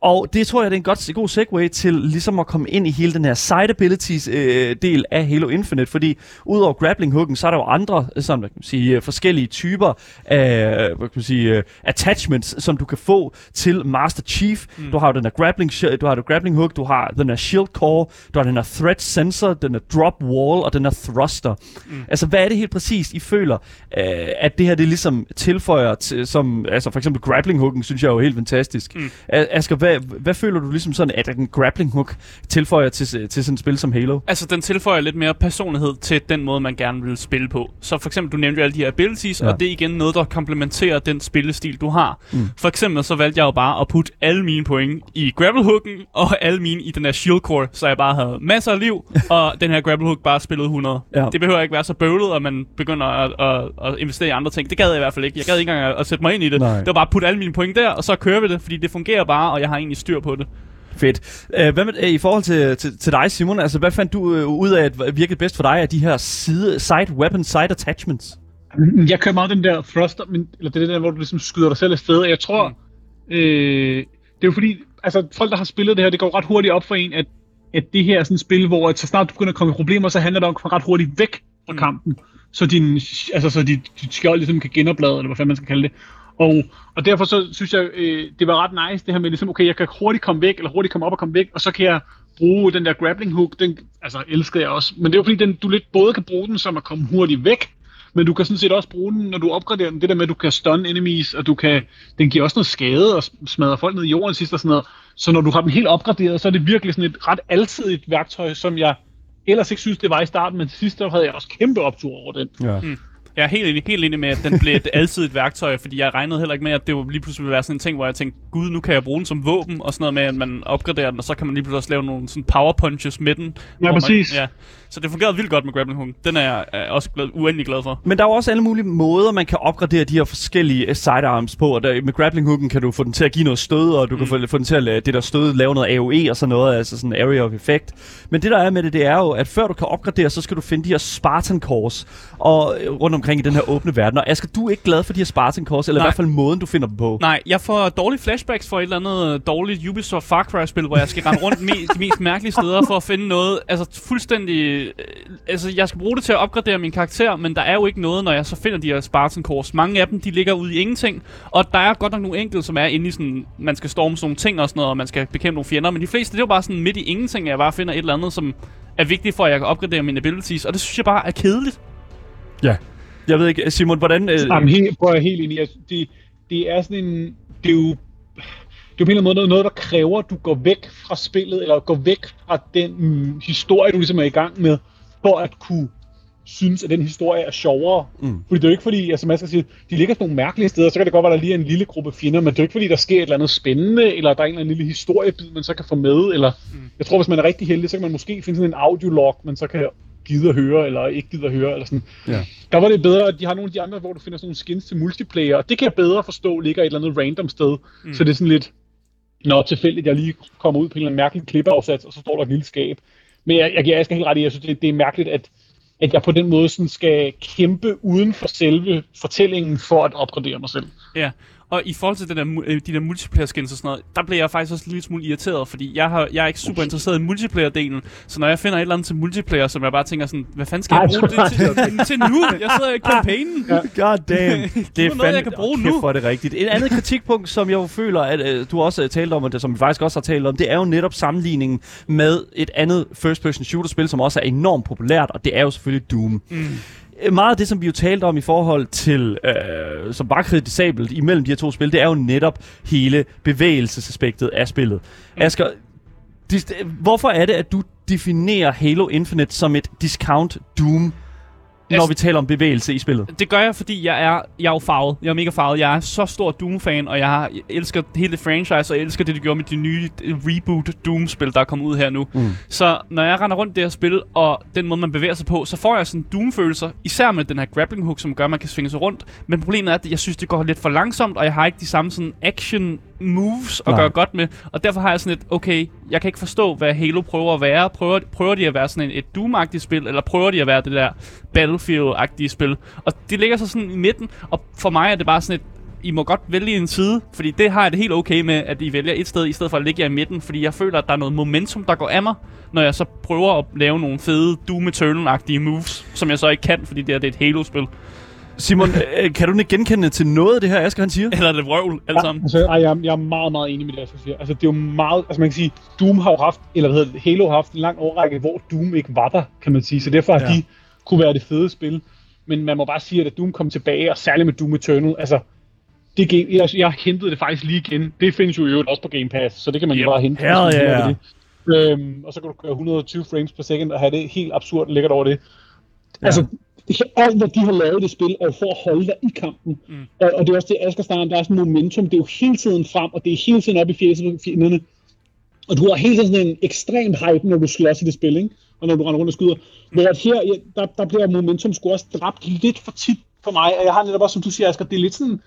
Og det tror jeg, det er en godt, god segue til ligesom at komme ind i hele den her side abilities øh, del af Halo Infinite, fordi udover grappling hooken, så er der jo andre sådan, hvad kan man sige, øh, forskellige typer af hvad kan man sige, øh, attachments, som du kan få til Master Chief. Mm. Du har jo den her grappling, du har det grappling hook, du har den her shield core, du har den her threat sensor, den her drop wall og den her thruster. Mm. Altså, hvad er det helt præcist, I føler, øh, at det her det ligesom tilføjer til, som, altså for eksempel grappling hooken, synes jeg er jo helt fantastisk. Mm. Asger, hvad, hvad føler du ligesom sådan, at en grappling hook tilføjer til, til sådan et spil som Halo? Altså, den tilføjer lidt mere personlighed til den måde, man gerne vil spille på. Så for eksempel, du nævnte jo alle de her abilities, Ja. og det er igen noget, der komplementerer den spillestil, du har. Mm. For eksempel, så valgte jeg jo bare at putte alle mine point i grapplehooken, og alle mine i den her shield core, så jeg bare havde masser af liv, og den her grapplehook bare spillede 100. Ja. Det behøver ikke være så bøvlet, at man begynder at, at, at investere i andre ting. Det gad jeg i hvert fald ikke. Jeg gad ikke engang at, at sætte mig ind i det. Nej. Det var bare at putte alle mine point der, og så kører vi det, fordi det fungerer bare, og jeg har egentlig styr på det. Fedt. Uh, hvad med, uh, I forhold til, til, til dig, Simon, altså hvad fandt du uh, ud af, at virkede bedst for dig af de her side, side weapon, side attachments? Jeg kører meget den der thruster, men, eller det er det der, hvor du ligesom skyder dig selv afsted. Og jeg tror, mm. øh, det er jo fordi, altså folk, der har spillet det her, det går ret hurtigt op for en, at, at det her er sådan et spil, hvor at så snart du begynder at komme i problemer, så handler det om at komme ret hurtigt væk fra Mm. kampen. Så din, altså, så dit, dit skjold ligesom kan genoplade, eller hvad fanden man skal kalde det. Og, og derfor så synes jeg, øh, det var ret nice, det her med ligesom, okay, jeg kan hurtigt komme væk, eller hurtigt komme op og komme væk, og så kan jeg bruge den der grappling hook, den altså, elskede jeg også. Men det er jo fordi, den, du lidt både kan bruge den som at komme hurtigt væk, men du kan sådan set også bruge den, når du opgraderer den. Det der med, at du kan stun enemies, og du kan, den giver også noget skade og smadrer folk ned i jorden sidst og sådan noget. Så når du har den helt opgraderet, så er det virkelig sådan et ret altidigt værktøj, som jeg ellers ikke synes, det var i starten, men til sidst der havde jeg også kæmpe optur over den. Ja. Mm. Jeg er helt enig, helt enig med, at den blev et altid et værktøj, fordi jeg regnede heller ikke med, at det var lige pludselig ville være sådan en ting, hvor jeg tænkte, gud, nu kan jeg bruge den som våben, og sådan noget med, at man opgraderer den, og så kan man lige pludselig også lave nogle sådan power punches med den. man- præcis. ja. Så det fungerede vildt godt med grappling hook. Den er jeg er også glad, uendelig glad for. Men der er jo også alle mulige måder, man kan opgradere de her forskellige øh, sidearms på. Og der, med grappling hooken kan du få den til at give noget stød, og du mm. kan få, få den til at lade det der stød lave noget AOE og sådan noget, altså sådan area of effect. Men det der er med det, det er jo, at før du kan opgradere, så skal du finde de her Spartan Cores og, øh, rundt omkring i den her åbne verden. Og Asger, du er ikke glad for de her Spartan Cores, eller Nej. i hvert fald måden, du finder dem på. Nej, jeg får dårlige flashbacks for et eller andet dårligt Ubisoft Far Cry-spil, hvor jeg skal rende rundt me- de mest mærkelige steder for at finde noget. Altså fuldstændig... Øh, altså, jeg skal bruge det til at opgradere min karakter, men der er jo ikke noget, når jeg så finder de her Spartan Cores. Mange af dem, de ligger ude i ingenting, og der er godt nok nogle enkelte, som er inde i sådan... Man skal storme sådan nogle ting og sådan noget, og man skal bekæmpe nogle fjender, men de fleste, det er jo bare sådan midt i ingenting, at jeg bare finder et eller andet, som er vigtigt for, at jeg kan opgradere mine abilities, og det synes jeg bare er kedeligt. Ja. Jeg ved ikke, Simon, hvordan... Øh, Jamen, helt, prøv at helt enig. Altså, det, det er sådan en... Det er jo, det er jo på en eller anden måde noget, noget, der kræver, at du går væk fra spillet, eller går væk fra den mm, historie, du ligesom er i gang med, for at kunne synes, at den historie er sjovere. Mm. Fordi det er jo ikke fordi, altså man skal sige, de ligger sådan nogle mærkelige steder, så kan det godt være, at der lige er en lille gruppe fjender, men det er jo ikke fordi, der sker et eller andet spændende, eller der er en eller anden lille historiebid, man så kan få med, eller mm. jeg tror, hvis man er rigtig heldig, så kan man måske finde sådan en audiolog, man så kan gide at høre, eller ikke gide at høre, eller sådan. Ja. Der var det bedre, at de har nogle af de andre, hvor du finder sådan nogle skins til multiplayer, og det kan jeg bedre forstå, ligger et eller andet random sted. Mm. Så det er sådan lidt, nå, tilfældigt, jeg lige kommer ud på en eller anden mærkelig klippeafsats, og så står der et lille skab. Men jeg, jeg giver Asger helt ret i, jeg synes, det, det er mærkeligt, at, at jeg på den måde sådan skal kæmpe uden for selve fortællingen for at opgradere mig selv. Ja, og i forhold til det der, øh, de der multiplayer skins og sådan noget, der bliver jeg faktisk også en lille smule irriteret, fordi jeg, har, jeg er ikke super interesseret i multiplayer-delen, så når jeg finder et eller andet til multiplayer, som jeg bare tænker sådan, hvad fanden skal jeg bruge det til, til nu? Jeg sidder i campaignen. Ja. God damn. Det er noget, jeg kan bruge nu. er det rigtigt. Et andet kritikpunkt, som jeg føler, at øh, du også har talt om, og det, som vi faktisk også har talt om, det er jo netop sammenligningen med et andet first-person shooter-spil, som også er enormt populært, og det er jo selvfølgelig Doom. Mm. Meget af det, som vi jo talte om i forhold til, øh, som var kritisabelt imellem de her to spil, det er jo netop hele bevægelsesaspektet af spillet. Mm. Asger, dis- hvorfor er det, at du definerer Halo Infinite som et discount Doom, når Altså- vi taler om bevægelse i spillet? Det gør jeg, fordi jeg er, jeg er jo farvet. Jeg er mega farvet. Jeg er så stor Doom-fan, og jeg, har, jeg elsker hele det franchise, og jeg elsker det, de gjorde med de nye øh, reboot Doom-spil, der er kommet ud her nu. Mm. Så når jeg render rundt det her spil, og den måde, man bevæger sig på, så får jeg sådan Doom-følelser, især med den her grappling hook, som gør, at man kan svinge sig rundt. Men problemet er, at jeg synes, det går lidt for langsomt, og jeg har ikke de samme sådan action moves at Nej. gøre godt med. Og derfor har jeg sådan et, okay, jeg kan ikke forstå, hvad Halo prøver at være. Prøver, prøver de at være sådan en, et Doom-agtigt spil, eller prøver de at være det der Battlefield-agtige spil? Og det ligger så sådan i midten, og for mig er det bare sådan et, I må godt vælge en side, fordi det har jeg det helt okay med, at I vælger et sted, i stedet for at ligge jer i midten, fordi jeg føler, at der er noget momentum, der går af mig, når jeg så prøver at lave nogle fede Doom Eternal-agtige moves, som jeg så ikke kan, fordi det, er, det er et Halo-spil. Simon, øh, kan du ikke genkende til noget af det her, Asger han siger? Eller er det vrøvl, alle sammen? Altså, ej, jeg, jeg er meget, meget enig med det, jeg siger. Altså, det er jo meget... Altså, man kan sige, Doom har jo haft, eller hvad hedder det, Halo har haft en lang årrække, hvor Doom ikke var der, kan man sige. Så derfor har Ja. ja. de kunne være det fede spil. Men man må bare sige, at da Doom kom tilbage, og særligt med Doom Eternal, altså, det game, jeg, jeg hentede det faktisk lige igen. Det findes jo i øvrigt også på Game Pass, så det kan man Yep. jo bare hente. Hell yeah. det. Øhm, og så kan du køre 120 frames per second og have det helt absurd lækkert over det. Ja. Altså, det, alt hvad de har lavet i det spil, er jo for at holde dig i kampen. Mm. Og, og det er også det, Asger snakker der er sådan momentum. Det er jo hele tiden frem, og det er hele tiden op i fjenderne. Og du har hele tiden sådan en ekstrem hype, når du slås i det spil, ikke? Og når du render rundt og skyder. Hvor at her, ja, der, der bliver momentum sgu også dræbt lidt for tit for mig. Og jeg har netop også, som du siger, Asger, det er lidt sådan...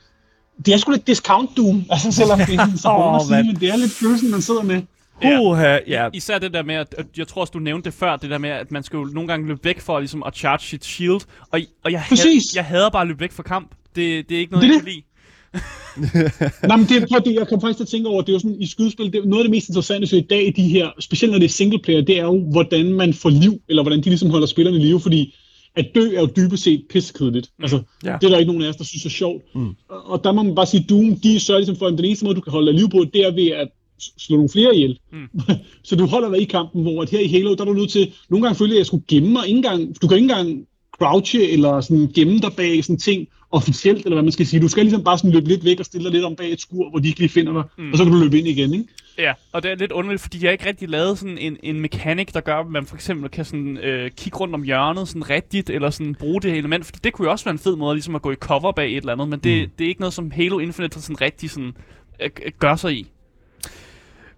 Det er sgu lidt discount Doom, altså selvom det er sådan, så oh, sige, men det er lidt følelsen, man sidder med. Ja. Uha, ja. Især det der med, at, at jeg tror også, du nævnte det før, det der med, at man skal jo nogle gange løbe væk for ligesom, at charge sit shield. Og, og jeg, had, jeg hader bare at løbe væk fra kamp. Det, det er ikke noget, Det er jeg kan lide. Nej, men det, er- det, jeg kom faktisk til at tænke over, det er jo sådan, i skydespil, det, er noget af det mest interessante så i dag i de her, specielt når det er singleplayer, det er jo, hvordan man får liv, eller hvordan de ligesom holder spillerne i live, fordi at dø er jo dybest set pissekedeligt. Altså, Ja. det er der ikke nogen af os, der synes er sjovt. Mm. Og, og der må man bare sige, Doom, de sørger ligesom for, at den eneste måde, du kan holde live på, det er ved at slå nogle flere ihjel. Mm. så du holder dig i kampen, hvor at her i Halo, der er du nødt til, nogle gange føler jeg, at jeg skulle gemme mig, ikke engang, du kan ikke engang crouche eller sådan gemme dig bag sådan ting officielt, eller hvad man skal sige. Du skal ligesom bare sådan løbe lidt væk og stille dig lidt om bag et skur, hvor de ikke lige finder dig, mm. og så kan du løbe ind igen, ikke? Ja, og det er lidt underligt, fordi de har ikke rigtig lavet sådan en, en mekanik, der gør, at man for eksempel kan sådan, øh, kigge rundt om hjørnet sådan rigtigt, eller sådan bruge det element, for det kunne jo også være en fed måde ligesom at gå i cover bag et eller andet, men det, mm. det er ikke noget, som Halo Infinite sådan rigtig sådan, øh, gør sig i.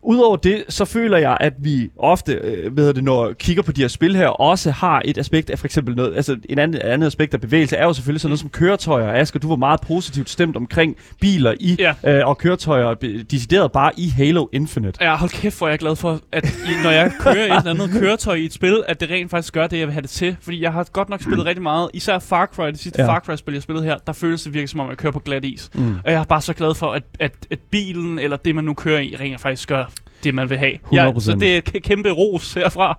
Udover det, så føler jeg, at vi ofte, øh, ved det, når kigger på de her spil her, også har et aspekt af for eksempel noget, altså en anden, andet aspekt af bevægelse er jo selvfølgelig sådan noget som køretøjer. Asger, du var meget positivt stemt omkring biler i, ja. øh, og køretøjer, decideret bare i Halo Infinite. Ja, hold kæft, hvor jeg er glad for, at i, når jeg kører et eller andet køretøj i et spil, at det rent faktisk gør det, jeg vil have det til. Fordi jeg har godt nok spillet rigtig meget, især Far Cry, det sidste ja. Far Cry-spil, jeg spillede her, der føles det virkelig som om, jeg kører på glat is. Mm. Og jeg er bare så glad for, at, at, at bilen, eller det man nu kører i, rent faktisk gør det, man vil have. 100%. Ja, så det er kæmpe ros herfra.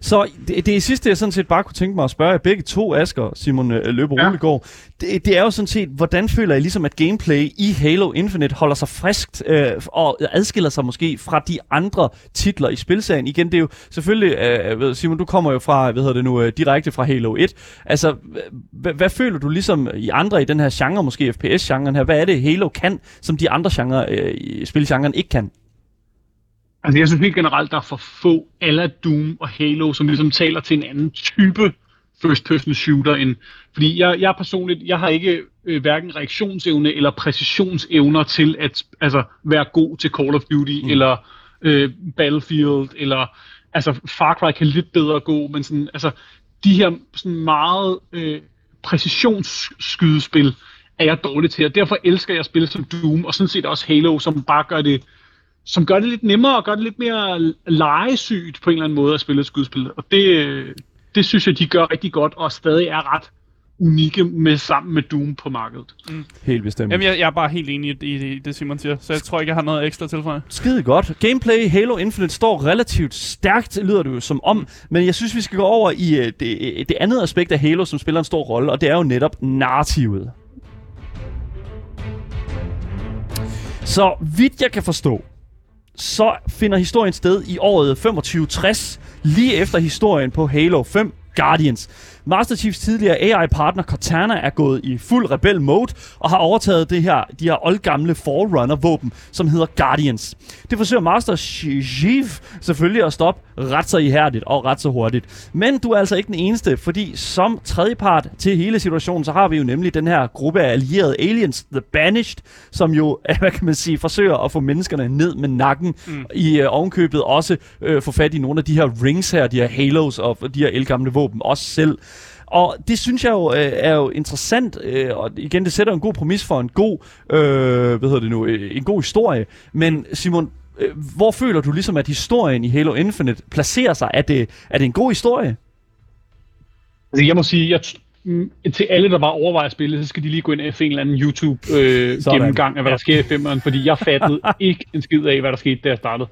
Så det, det sidste, jeg sådan set bare kunne tænke mig at spørge jer begge to, Asger Simon øh, Løber ja. Rulegård, det, det er jo sådan set, hvordan føler I ligesom, at gameplay i Halo Infinite holder sig friskt øh, og adskiller sig måske fra de andre titler i spilserien? Igen, det er jo selvfølgelig, øh, Simon, du kommer jo fra, hvad hedder det nu, øh, direkte fra Halo 1. Altså, hvad føler du ligesom i andre i den her genre, måske FPS-genren her, hvad er det Halo kan, som de andre genre, øh, spilgenren ikke kan? Altså jeg synes helt generelt, der er for få alle Doom og Halo, som ligesom taler til en anden type first person shooter end, fordi jeg, jeg personligt, jeg har ikke øh, hverken reaktionsevne eller præcisionsevner til at altså, være god til Call of Duty mm. eller øh, Battlefield eller altså Far Cry kan lidt bedre gå, men sådan, altså de her sådan meget øh, præcisionsskydespil er jeg dårlig til, og derfor elsker jeg at spille som Doom, og sådan set også Halo, som bare gør det som gør det lidt nemmere og gør det lidt mere legesygt på en eller anden måde at spille et skudspil. Og det, det synes jeg, de gør rigtig godt, og stadig er ret unikke med sammen med Doom på markedet. Mm. Helt bestemt. Jamen, jeg, jeg er bare helt enig i, i det, Simon siger, så jeg tror ikke, jeg har noget ekstra til for Skide godt. Gameplay Halo Infinite står relativt stærkt, lyder det jo som om, men jeg synes, vi skal gå over i uh, det, det andet aspekt af Halo, som spiller en stor rolle, og det er jo netop narrativet. Så vidt jeg kan forstå, så finder historien sted i året 2560, lige efter historien på Halo 5 Guardians. Master Chiefs tidligere AI-partner Cortana er gået i fuld rebel-mode og har overtaget det her, de her oldgamle Forerunner-våben, som hedder Guardians. Det forsøger Master Chief selvfølgelig at stoppe ret så ihærdigt og ret så hurtigt. Men du er altså ikke den eneste, fordi som tredjepart til hele situationen, så har vi jo nemlig den her gruppe af allierede aliens, The Banished, som jo, hvad kan man sige, forsøger at få menneskerne ned med nakken mm. i uh, ovenkøbet, også uh, få fat i nogle af de her rings her, de her halos og de her elgamle våben, også selv. Og det synes jeg jo øh, er jo interessant, øh, og igen, det sætter en god præmis for en god, øh, hvad hedder det nu, øh, en god historie. Men Simon, øh, hvor føler du ligesom, at historien i Halo Infinite placerer sig? Er det, er det en god historie? Altså, jeg må sige, jeg mm, til alle, der bare overvejer at spille, så skal de lige gå ind og finde en eller anden YouTube-gennemgang øh, af, hvad der sker i femmeren, fordi jeg fattede ikke en skid af, hvad der skete, da jeg startede.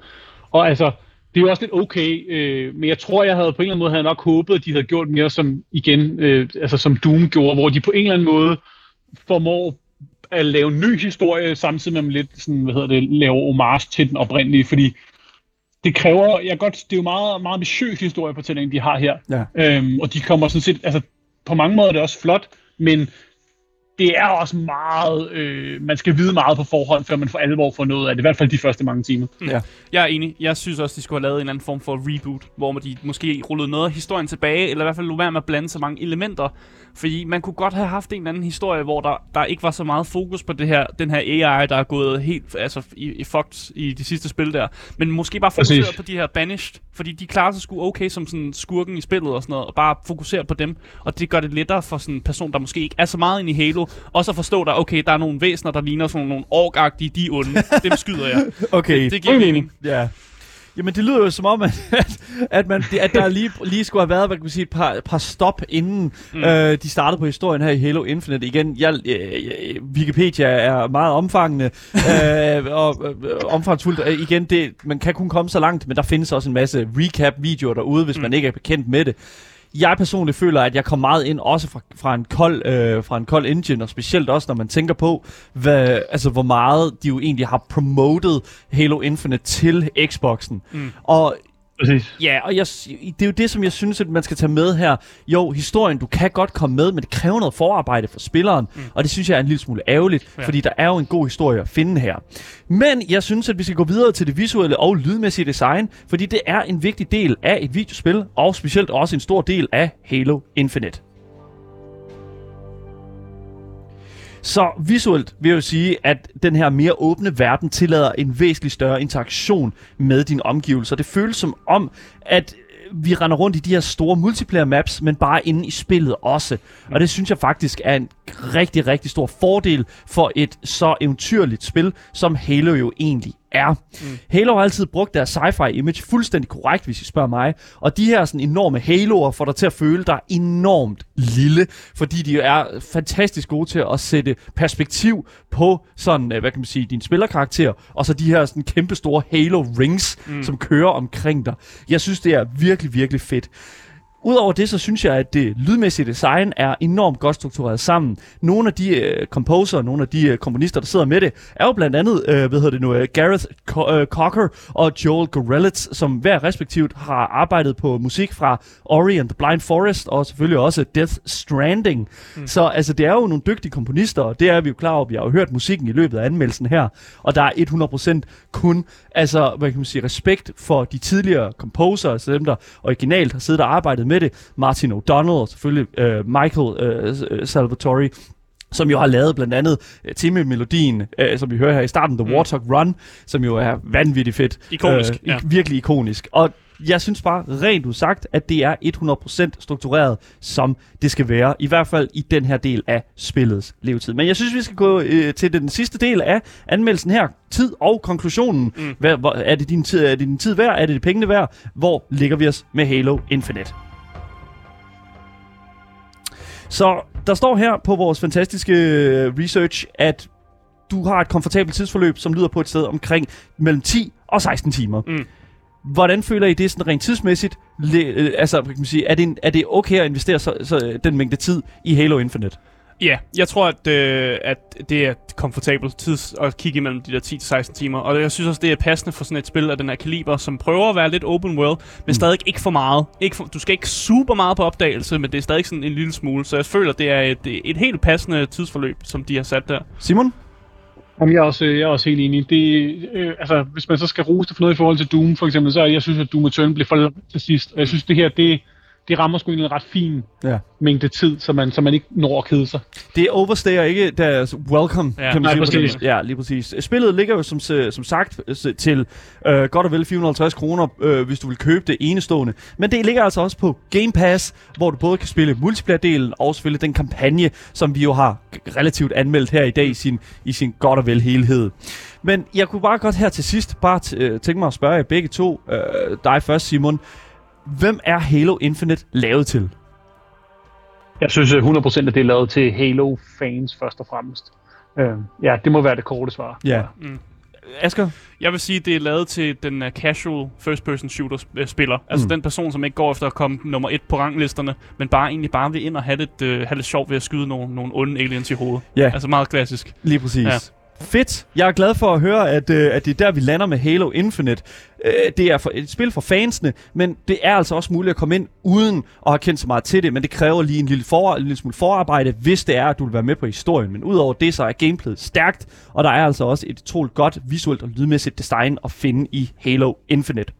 Og altså, det er jo også lidt okay, øh, men jeg tror, jeg havde på en eller anden måde havde nok håbet, at de havde gjort mere som igen, øh, altså som Doom gjorde, hvor de på en eller anden måde formår at lave en ny historie, samtidig med lidt sådan, hvad hedder det, lave homage til den oprindelige, fordi det kræver, jeg godt, det er jo meget, meget ambitiøs historiefortælling, de har her. Ja. Øhm, og de kommer sådan set, altså på mange måder er det også flot, men det er også meget, øh, man skal vide meget på forhånd, før man for alvor får noget af det, i hvert fald de første mange timer. Mm. Ja. Jeg er enig. Jeg synes også, de skulle have lavet en eller anden form for reboot, hvor de måske rullede noget af historien tilbage, eller i hvert fald lå være med at blande så mange elementer, fordi man kunne godt have haft en eller anden historie, hvor der, der ikke var så meget fokus på det her, den her AI, der er gået helt altså, i, i fucked i de sidste spil der. Men måske bare fokusere på de her banished, fordi de klarer sig sgu okay som sådan skurken i spillet og sådan noget, og bare fokusere på dem. Og det gør det lettere for sådan en person, der måske ikke er så meget inde i Halo, også at forstå der, okay, der er nogle væsener, der ligner sådan nogle orkagtige, de onde. Dem skyder jeg. Okay. Det, det giver mening. Ja. Jamen, det lyder jo som om, at, at, man, at der lige, lige skulle have været hvad kan man sige, et par, par stop, inden mm. øh, de startede på historien her i Halo Infinite. Igen, jeg, øh, Wikipedia er meget omfangende øh, og øh, omfangsfuldt. Øh, igen, det, man kan kun komme så langt, men der findes også en masse recap-videoer derude, hvis mm. man ikke er bekendt med det jeg personligt føler, at jeg kom meget ind også fra, fra, en kold, øh, fra en kold engine, og specielt også, når man tænker på, hvad, altså, hvor meget de jo egentlig har promotet Halo Infinite til Xboxen. Mm. Og Præcis. Ja, og jeg, det er jo det, som jeg synes, at man skal tage med her. Jo, historien, du kan godt komme med, men det kræver noget forarbejde for spilleren, mm. og det synes jeg er en lille smule ærgerligt, ja. fordi der er jo en god historie at finde her. Men jeg synes, at vi skal gå videre til det visuelle og lydmæssige design, fordi det er en vigtig del af et videospil, og specielt også en stor del af Halo Infinite. Så visuelt vil jeg jo sige, at den her mere åbne verden tillader en væsentlig større interaktion med dine omgivelser. Det føles som om, at vi render rundt i de her store multiplayer maps, men bare inde i spillet også. Og det synes jeg faktisk er en rigtig, rigtig stor fordel for et så eventyrligt spil, som Halo jo egentlig er. Mm. Halo har altid brugt deres sci-fi image fuldstændig korrekt, hvis I spørger mig. Og de her sådan enorme haloer får dig til at føle dig enormt lille, fordi de er fantastisk gode til at sætte perspektiv på sådan, øh, hvad kan man sige, din spillerkarakter, og så de her sådan kæmpe store halo rings, mm. som kører omkring dig. Jeg synes, det er virkelig, virkelig fedt. Udover det, så synes jeg, at det lydmæssige design er enormt godt struktureret sammen. Nogle af de uh, composer, nogle af de uh, komponister, der sidder med det, er jo blandt andet, uh, hvad hedder det nu, uh, Gareth Co- uh, Cocker og Joel Gorelitz, som hver respektivt har arbejdet på musik fra Ori and the Blind Forest, og selvfølgelig også Death Stranding. Mm. Så altså, det er jo nogle dygtige komponister, og det er vi jo klar over. Vi har jo hørt musikken i løbet af anmeldelsen her, og der er 100% kun, altså, hvad kan man sige, respekt for de tidligere composer, altså dem, der originalt har siddet og arbejdet med det. Martin O'Donnell og selvfølgelig uh, Michael uh, Salvatore som jo har lavet blandt andet uh, Timmy-melodien, uh, som vi hører her i starten, The mm. Warthog Run, som jo er vanvittigt fedt. Ikonisk, uh, ja. Virkelig ikonisk. Og jeg synes bare rent udsagt, at det er 100% struktureret, som det skal være. I hvert fald i den her del af spillets levetid. Men jeg synes, vi skal gå øh, til den sidste del af anmeldelsen her. Tid og konklusionen. Mm. Hvad, hvor, er, det din tid, er det din tid værd? Er det det pengene værd? Hvor ligger vi os med Halo Infinite? Så der står her på vores fantastiske øh, research, at du har et komfortabelt tidsforløb, som lyder på et sted omkring mellem 10 og 16 timer. Mm. Hvordan føler I det sådan rent tidsmæssigt? Le, øh, altså, kan man sige, er, det en, er det okay at investere så, så, den mængde tid i Halo Infinite? Ja, jeg tror, at, øh, at det er komfortabelt tid at kigge imellem de der 10-16 timer. Og jeg synes også, det er passende for sådan et spil af den her kaliber, som prøver at være lidt open world, men mm. stadig ikke for meget. Ikke for, du skal ikke super meget på opdagelse, men det er stadig sådan en lille smule. Så jeg føler, det er et, et helt passende tidsforløb, som de har sat der. Simon? Jamen, jeg er også, jeg er også helt enig. Det, øh, altså, hvis man så skal rose det for noget i forhold til Doom, for eksempel, så er jeg synes, at Doom Eternal blev for langt til sidst. Og jeg synes, det her, det, det rammer sgu en ret fin Ja. mængde tid, så man, så man ikke når at kede sig. Det overstager ikke deres welcome, Ja, kan man nej, sige. præcis. Ja, lige præcis. Spillet ligger jo som, som sagt s- til øh, godt og vel 450 kroner, øh, hvis du vil købe det enestående. Men det ligger altså også på Game Pass, hvor du både kan spille multiplayer-delen og selvfølgelig den kampagne, som vi jo har relativt anmeldt her i dag i sin, i sin godt og vel helhed. Men jeg kunne bare godt her til sidst bare t- øh, tænke mig at spørge jer begge to, øh, dig først Simon, hvem er Halo Infinite lavet til? Jeg synes øh, 100% at det er lavet til Halo-fans først og fremmest. Øh, ja, det må være det korte svar. Ja. Mm. Asger? Jeg vil sige, det er lavet til den uh, casual first-person shooter-spiller. Altså Mm. den person, som ikke går efter at komme nummer et på ranglisterne, men bare egentlig bare vil ind og have lidt, uh, have lidt sjovt ved at skyde nogle, nogle onde aliens i hovedet. Ja. Altså meget klassisk. Lige præcis. Ja. Fedt. Jeg er glad for at høre, at, øh, at det er der, vi lander med Halo Infinite. Øh, det er for, et spil for fansene, men det er altså også muligt at komme ind uden at have kendt så meget til det, men det kræver lige en lille, for, en lille smule forarbejde, hvis det er, at du vil være med på historien. Men udover det, så er gameplayet stærkt, og der er altså også et utroligt godt visuelt og lydmæssigt design at finde i Halo Infinite.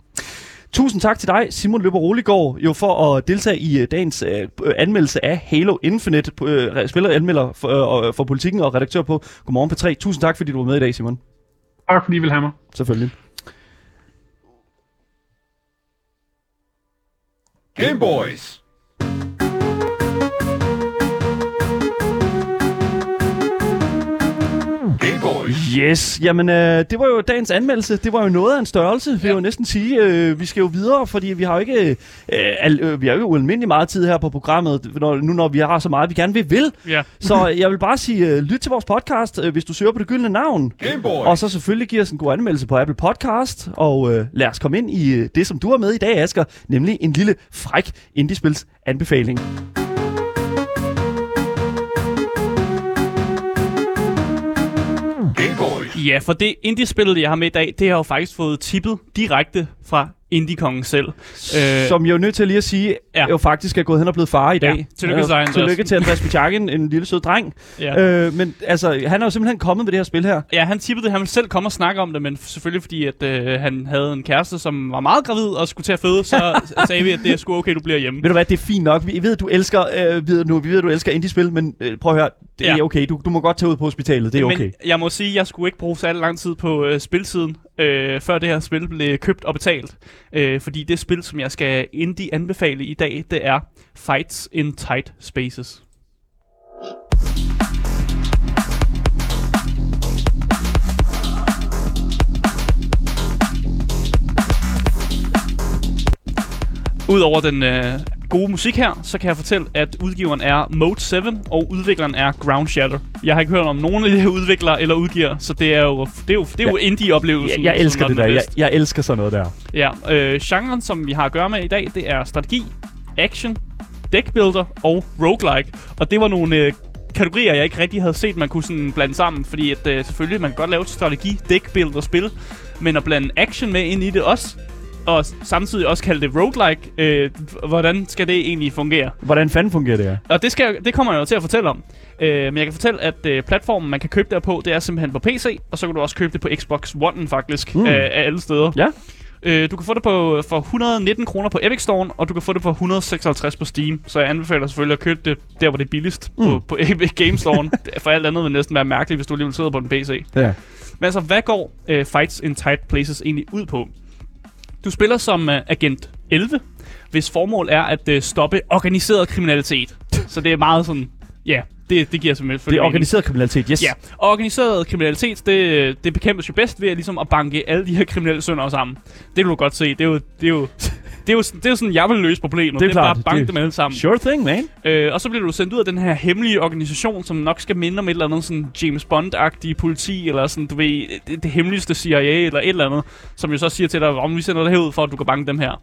Tusind tak til dig, Simon Løber Roligård, jo for at deltage i øh, dagens øh, øh, anmeldelse af Halo Infinite. Øh, spiller anmelder for, øh, for politikken og redaktør på Godmorgen P3. Tusind tak, fordi du var med i dag, Simon. Tak fordi I vil have mig. Selvfølgelig. Game Boys. Boys. Yes, jamen øh, det var jo dagens anmeldelse. Det var jo noget af en størrelse, vil jeg jo næsten sige. Øh, vi skal jo videre, fordi vi har jo ikke, øh, al, øh, vi har jo ualmindelig meget tid her på programmet, når, nu når vi har så meget, vi gerne vil vil. Ja. Så jeg vil bare sige, øh, lyt til vores podcast, øh, hvis du søger på det gyldne navn. Game Boys. Og så selvfølgelig giv os en god anmeldelse på Apple Podcast, og øh, lad os komme ind i øh, det, som du er med i dag, Asger, nemlig en lille fræk indiespils anbefaling. Ja, for det indie-spillet, jeg har med i dag, det har jeg jo faktisk fået tippet direkte fra indie-kongen selv. Øh, som jeg er nødt til lige at sige, Ja. ja. jo faktisk er gået hen og blevet far i dag. Ja, tillykke Andreas. Tillykke til Andreas Bicharkin, en lille sød dreng. Ja. Øh, men altså, han er jo simpelthen kommet med det her spil her. Ja, han tippede det, han ville selv komme og snakke om det, men selvfølgelig fordi, at øh, han havde en kæreste, som var meget gravid og skulle til at føde, så sagde vi, at det er sgu okay, du bliver hjemme. Ved du hvad, det er fint nok. Vi ved, du elsker, øh, ved nu, vi ved, du elsker indie-spil, men øh, prøv at høre, det Ja. er okay. Du, du må godt tage ud på hospitalet, det er okay. Men jeg må sige, at jeg skulle ikke bruge særlig lang tid på øh, spilsiden, øh, før det her spil blev købt og betalt. Øh, fordi det spil, som jeg skal indie anbefale i dag, det er Fights in Tight Spaces. Udover den øh, gode musik her, så kan jeg fortælle, at udgiveren er Mode 7, og udvikleren er Ground Shatter. Jeg har ikke hørt om nogen af de her udviklere eller udgiver, så det er jo, det er jo, det er jo indie-oplevelsen. Jeg, jeg elsker det der. er Jeg, jeg elsker sådan noget der. Ja, øh, genren, som vi har at gøre med i dag, det er strategi, action, deckbuilder og roguelike. Og det var nogle øh, kategorier, jeg ikke rigtig havde set, man kunne sådan blande sammen. Fordi at, øh, selvfølgelig, man kan godt lave et strategi, deckbuilder spil, men at blande action med ind i det også, og samtidig også kalde det roguelike, øh, hvordan skal det egentlig fungere? Hvordan fanden fungerer det her? Og det, skal, jeg- det kommer jeg jo til at fortælle om. Øh, men jeg kan fortælle, at øh, platformen, man kan købe der på, det er simpelthen på PC, og så kan du også købe det på Xbox One faktisk, Mm. af, af alle steder. Ja. Øh, du kan få det på, for 119 kroner på Epic Store, og du kan få det for 156 på Steam. Så jeg anbefaler selvfølgelig at købe det der, hvor det er billigst mm. på, på Epic Game Store. for alt andet vil næsten være mærkeligt, hvis du alligevel sidder på en PC. Ja. Men altså, hvad går øh, Fights in Tight Places egentlig ud på? Du spiller som øh, Agent 11, hvis formål er at øh, stoppe organiseret kriminalitet. Så det er meget sådan, ja, det, det giver simpelthen Det er organiseret kriminalitet, yes. Ja, og organiseret kriminalitet, det, det bekæmpes jo bedst ved at, ligesom at banke alle de her kriminelle sønder sammen. Det kan du godt se. Det er jo, det er jo, det er jo, det er jo sådan, jeg vil løse problemet. Det er det er klart, bare banke dem alle sammen. Sure thing, man. Øh, og så bliver du sendt ud af den her hemmelige organisation, som nok skal minde om et eller andet sådan James Bond-agtige politi, eller sådan, du ved, det, det hemmeligste CIA, eller et eller andet, som jo så siger til dig, om vi sender dig herud for, at du kan banke dem her.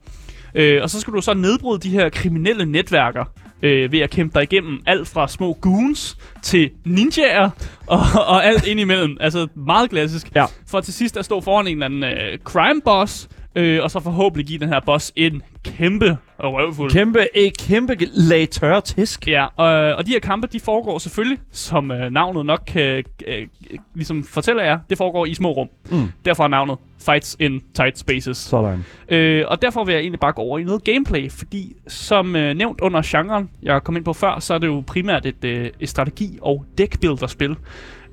Øh, og så skal du så nedbryde de her kriminelle netværker, øh, ved at kæmpe dig igennem alt fra små goons til ninjaer, og, og alt indimellem. Altså meget klassisk. Ja. For til sidst at stå foran en eller anden øh, crime boss, øh, og så forhåbentlig give den her boss en kæmpe røvfuld. Kæmpe, et kæmpe lag tørre tisk. Ja, og, og de her kampe, de foregår selvfølgelig, som øh, navnet nok kan øh, ligesom fortæller jer, det foregår i små rum. Mm. Derfor er navnet Fights in Tight Spaces. Sådan. Øh, og derfor vil jeg egentlig bare gå over i noget gameplay, fordi som øh, nævnt under genren, jeg kom ind på før, så er det jo primært et, øh, et strategi- og deckbuilder-spil.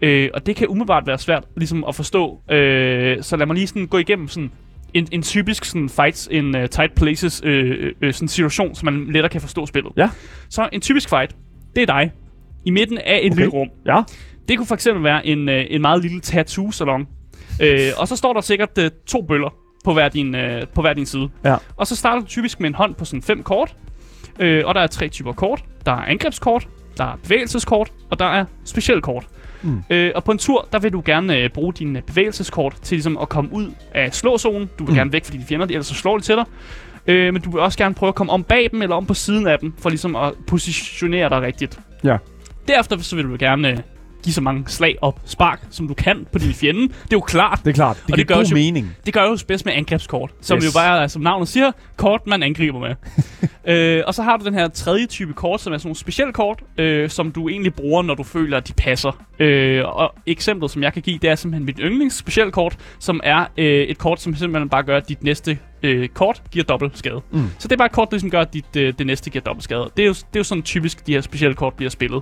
Øh, og det kan umiddelbart være svært ligesom at forstå. Øh, så lad mig lige sådan gå igennem sådan en, en typisk sådan fights in uh, tight places øh, øh, sådan situation, så man lettere kan forstå spillet. Ja. Så en typisk fight, det er dig i midten af et Okay. lille rum. Ja. Det kunne for eksempel være en, øh, en meget lille tattoo-salon. Øh, og så står der sikkert øh, to bøller på hver, din, øh, på hver din side. Ja. Og så starter du typisk med en hånd på sådan fem kort. Øh, og der er tre typer kort. Der er angrebskort, der er bevægelseskort, og der er specialkort. Mm. Øh, og på en tur, der vil du gerne øh, bruge dine bevægelseskort til ligesom at komme ud af slåzonen. Du vil Mm. gerne væk fra dine fjender, ellers så slår de til dig. Øh, men du vil også gerne prøve at komme om bag dem, eller om på siden af dem, for ligesom at positionere dig rigtigt. Ja. Derefter så vil du gerne øh, give så mange slag op spark, som du kan på din fjende. Det er jo klart. Det er klart. Det, Og det gør god jo- mening. Det gør jo bedst med angrebskort, som Yes. jo bare er, som navnet siger, kort man angriber med. øh, og så har du den her tredje type kort, som er sådan nogle specielle kort, øh, som du egentlig bruger, når du føler, at de passer. Øh, og eksemplet, som jeg kan give, det er simpelthen mit yndlings specielle kort, som er øh, et kort, som simpelthen bare gør, at dit næste øh, kort giver dobbelt skade. Mm. Så det er bare et kort, der ligesom gør, at dit, øh, det næste giver dobbelt skade. Det er, jo, det er jo sådan typisk, de her specielle kort bliver spillet.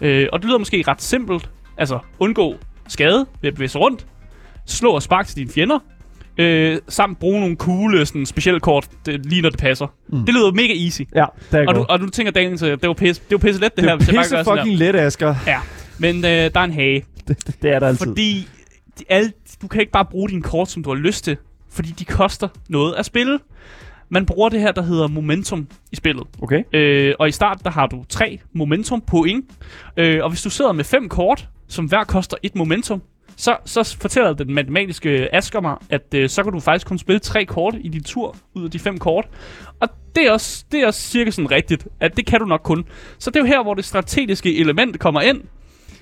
Øh, og det lyder måske ret simpelt. Altså, undgå skade ved at bevæge sig rundt, slå og spark til dine fjender, øh, samt bruge nogle cool sådan, specielle kort, det, lige når det passer. Mm. Det lyder mega easy. Ja, det er Og du, og du tænker, Daniel, så det var pisse, det var pisse let, det, Det her, er jeg bare pisse sådan fucking let, Asger. Ja, men øh, der er en hage. Det, det, det er der altid. Fordi de, alle, du kan ikke bare bruge dine kort, som du har lyst til, fordi de koster noget at spille. Man bruger det her, der hedder momentum i spillet. Okay. Øh, og i start, der har du tre momentum point. Øh, og hvis du sidder med fem kort, som hver koster et momentum, så, så fortæller den matematiske Asger mig, at øh, så kan du faktisk kun spille tre kort i din tur ud af de fem kort. Og det er, også, det er også cirka sådan rigtigt, at det kan du nok kun. Så det er jo her, hvor det strategiske element kommer ind.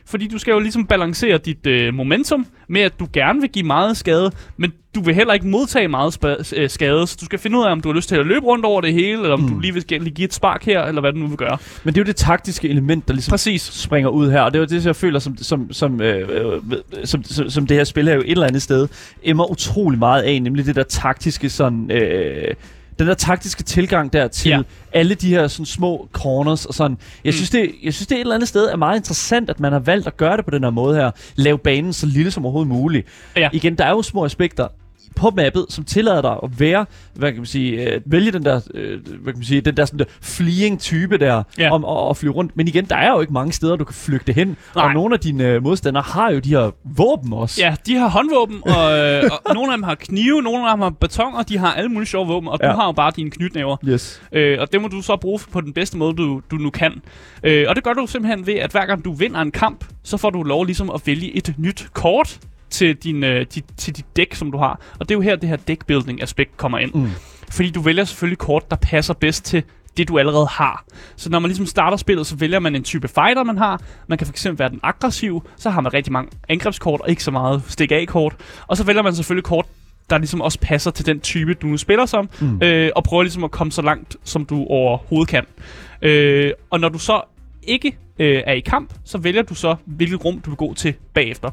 Fordi du skal jo ligesom balancere dit øh, momentum med, at du gerne vil give meget skade, men du vil heller ikke modtage meget spa- øh, skade, så du skal finde ud af, om du har lyst til at løbe rundt over det hele, eller om mm. du lige vil give et spark her, eller hvad du nu vil gøre. Men det er jo det taktiske element, der ligesom Præcis. springer ud her, og det er jo det, jeg føler, som, som, som, øh, øh, som, som, som det her spil her jo et eller andet sted emmer utrolig meget af, nemlig det der taktiske sådan... Øh, den der taktiske tilgang der til Ja. alle de her sådan små corners og sådan. Jeg Mm. synes, det, jeg synes, det et eller andet sted er meget interessant, at man har valgt at gøre det på den her måde her. Lave banen så lille som overhovedet muligt. Ja. Igen, der er jo små aspekter på mappet, som tillader dig at være, hvad kan man sige, øh, vælge den der, øh, hvad kan man sige, den der sådan der fleeing type der, Ja. om at, at flyve rundt. Men igen, der er jo ikke mange steder, du kan flygte hen. Nej. Og nogle af dine øh, modstandere har jo de her våben også. Ja, de har håndvåben, og, øh, og nogle af dem har knive, nogle af dem har batonger, de har alle mulige sjove våben, og ja. Du har jo bare dine knytnæver. Yes. Øh, og det må du så bruge på den bedste måde, du, du nu kan. Øh, og det gør du simpelthen ved, at hver gang du vinder en kamp, så får du lov ligesom at vælge et nyt kort til, din, øh, dit, til dit dæk, som du har. Og det er jo her, det her deckbuilding-aspekt kommer ind. Mm. Fordi du vælger selvfølgelig kort, der passer bedst til det, du allerede har. Så når man ligesom starter spillet, så vælger man en type fighter, man har. Man kan fx være den aggressive, så har man rigtig mange angrebskort og ikke så meget stik af kort. Og så vælger man selvfølgelig kort, der ligesom også passer til den type, du nu spiller som, mm. øh, og prøver ligesom at komme så langt, som du overhovedet kan. Øh, og når du så ikke øh, er i kamp, så vælger du så, hvilket rum du vil gå til bagefter.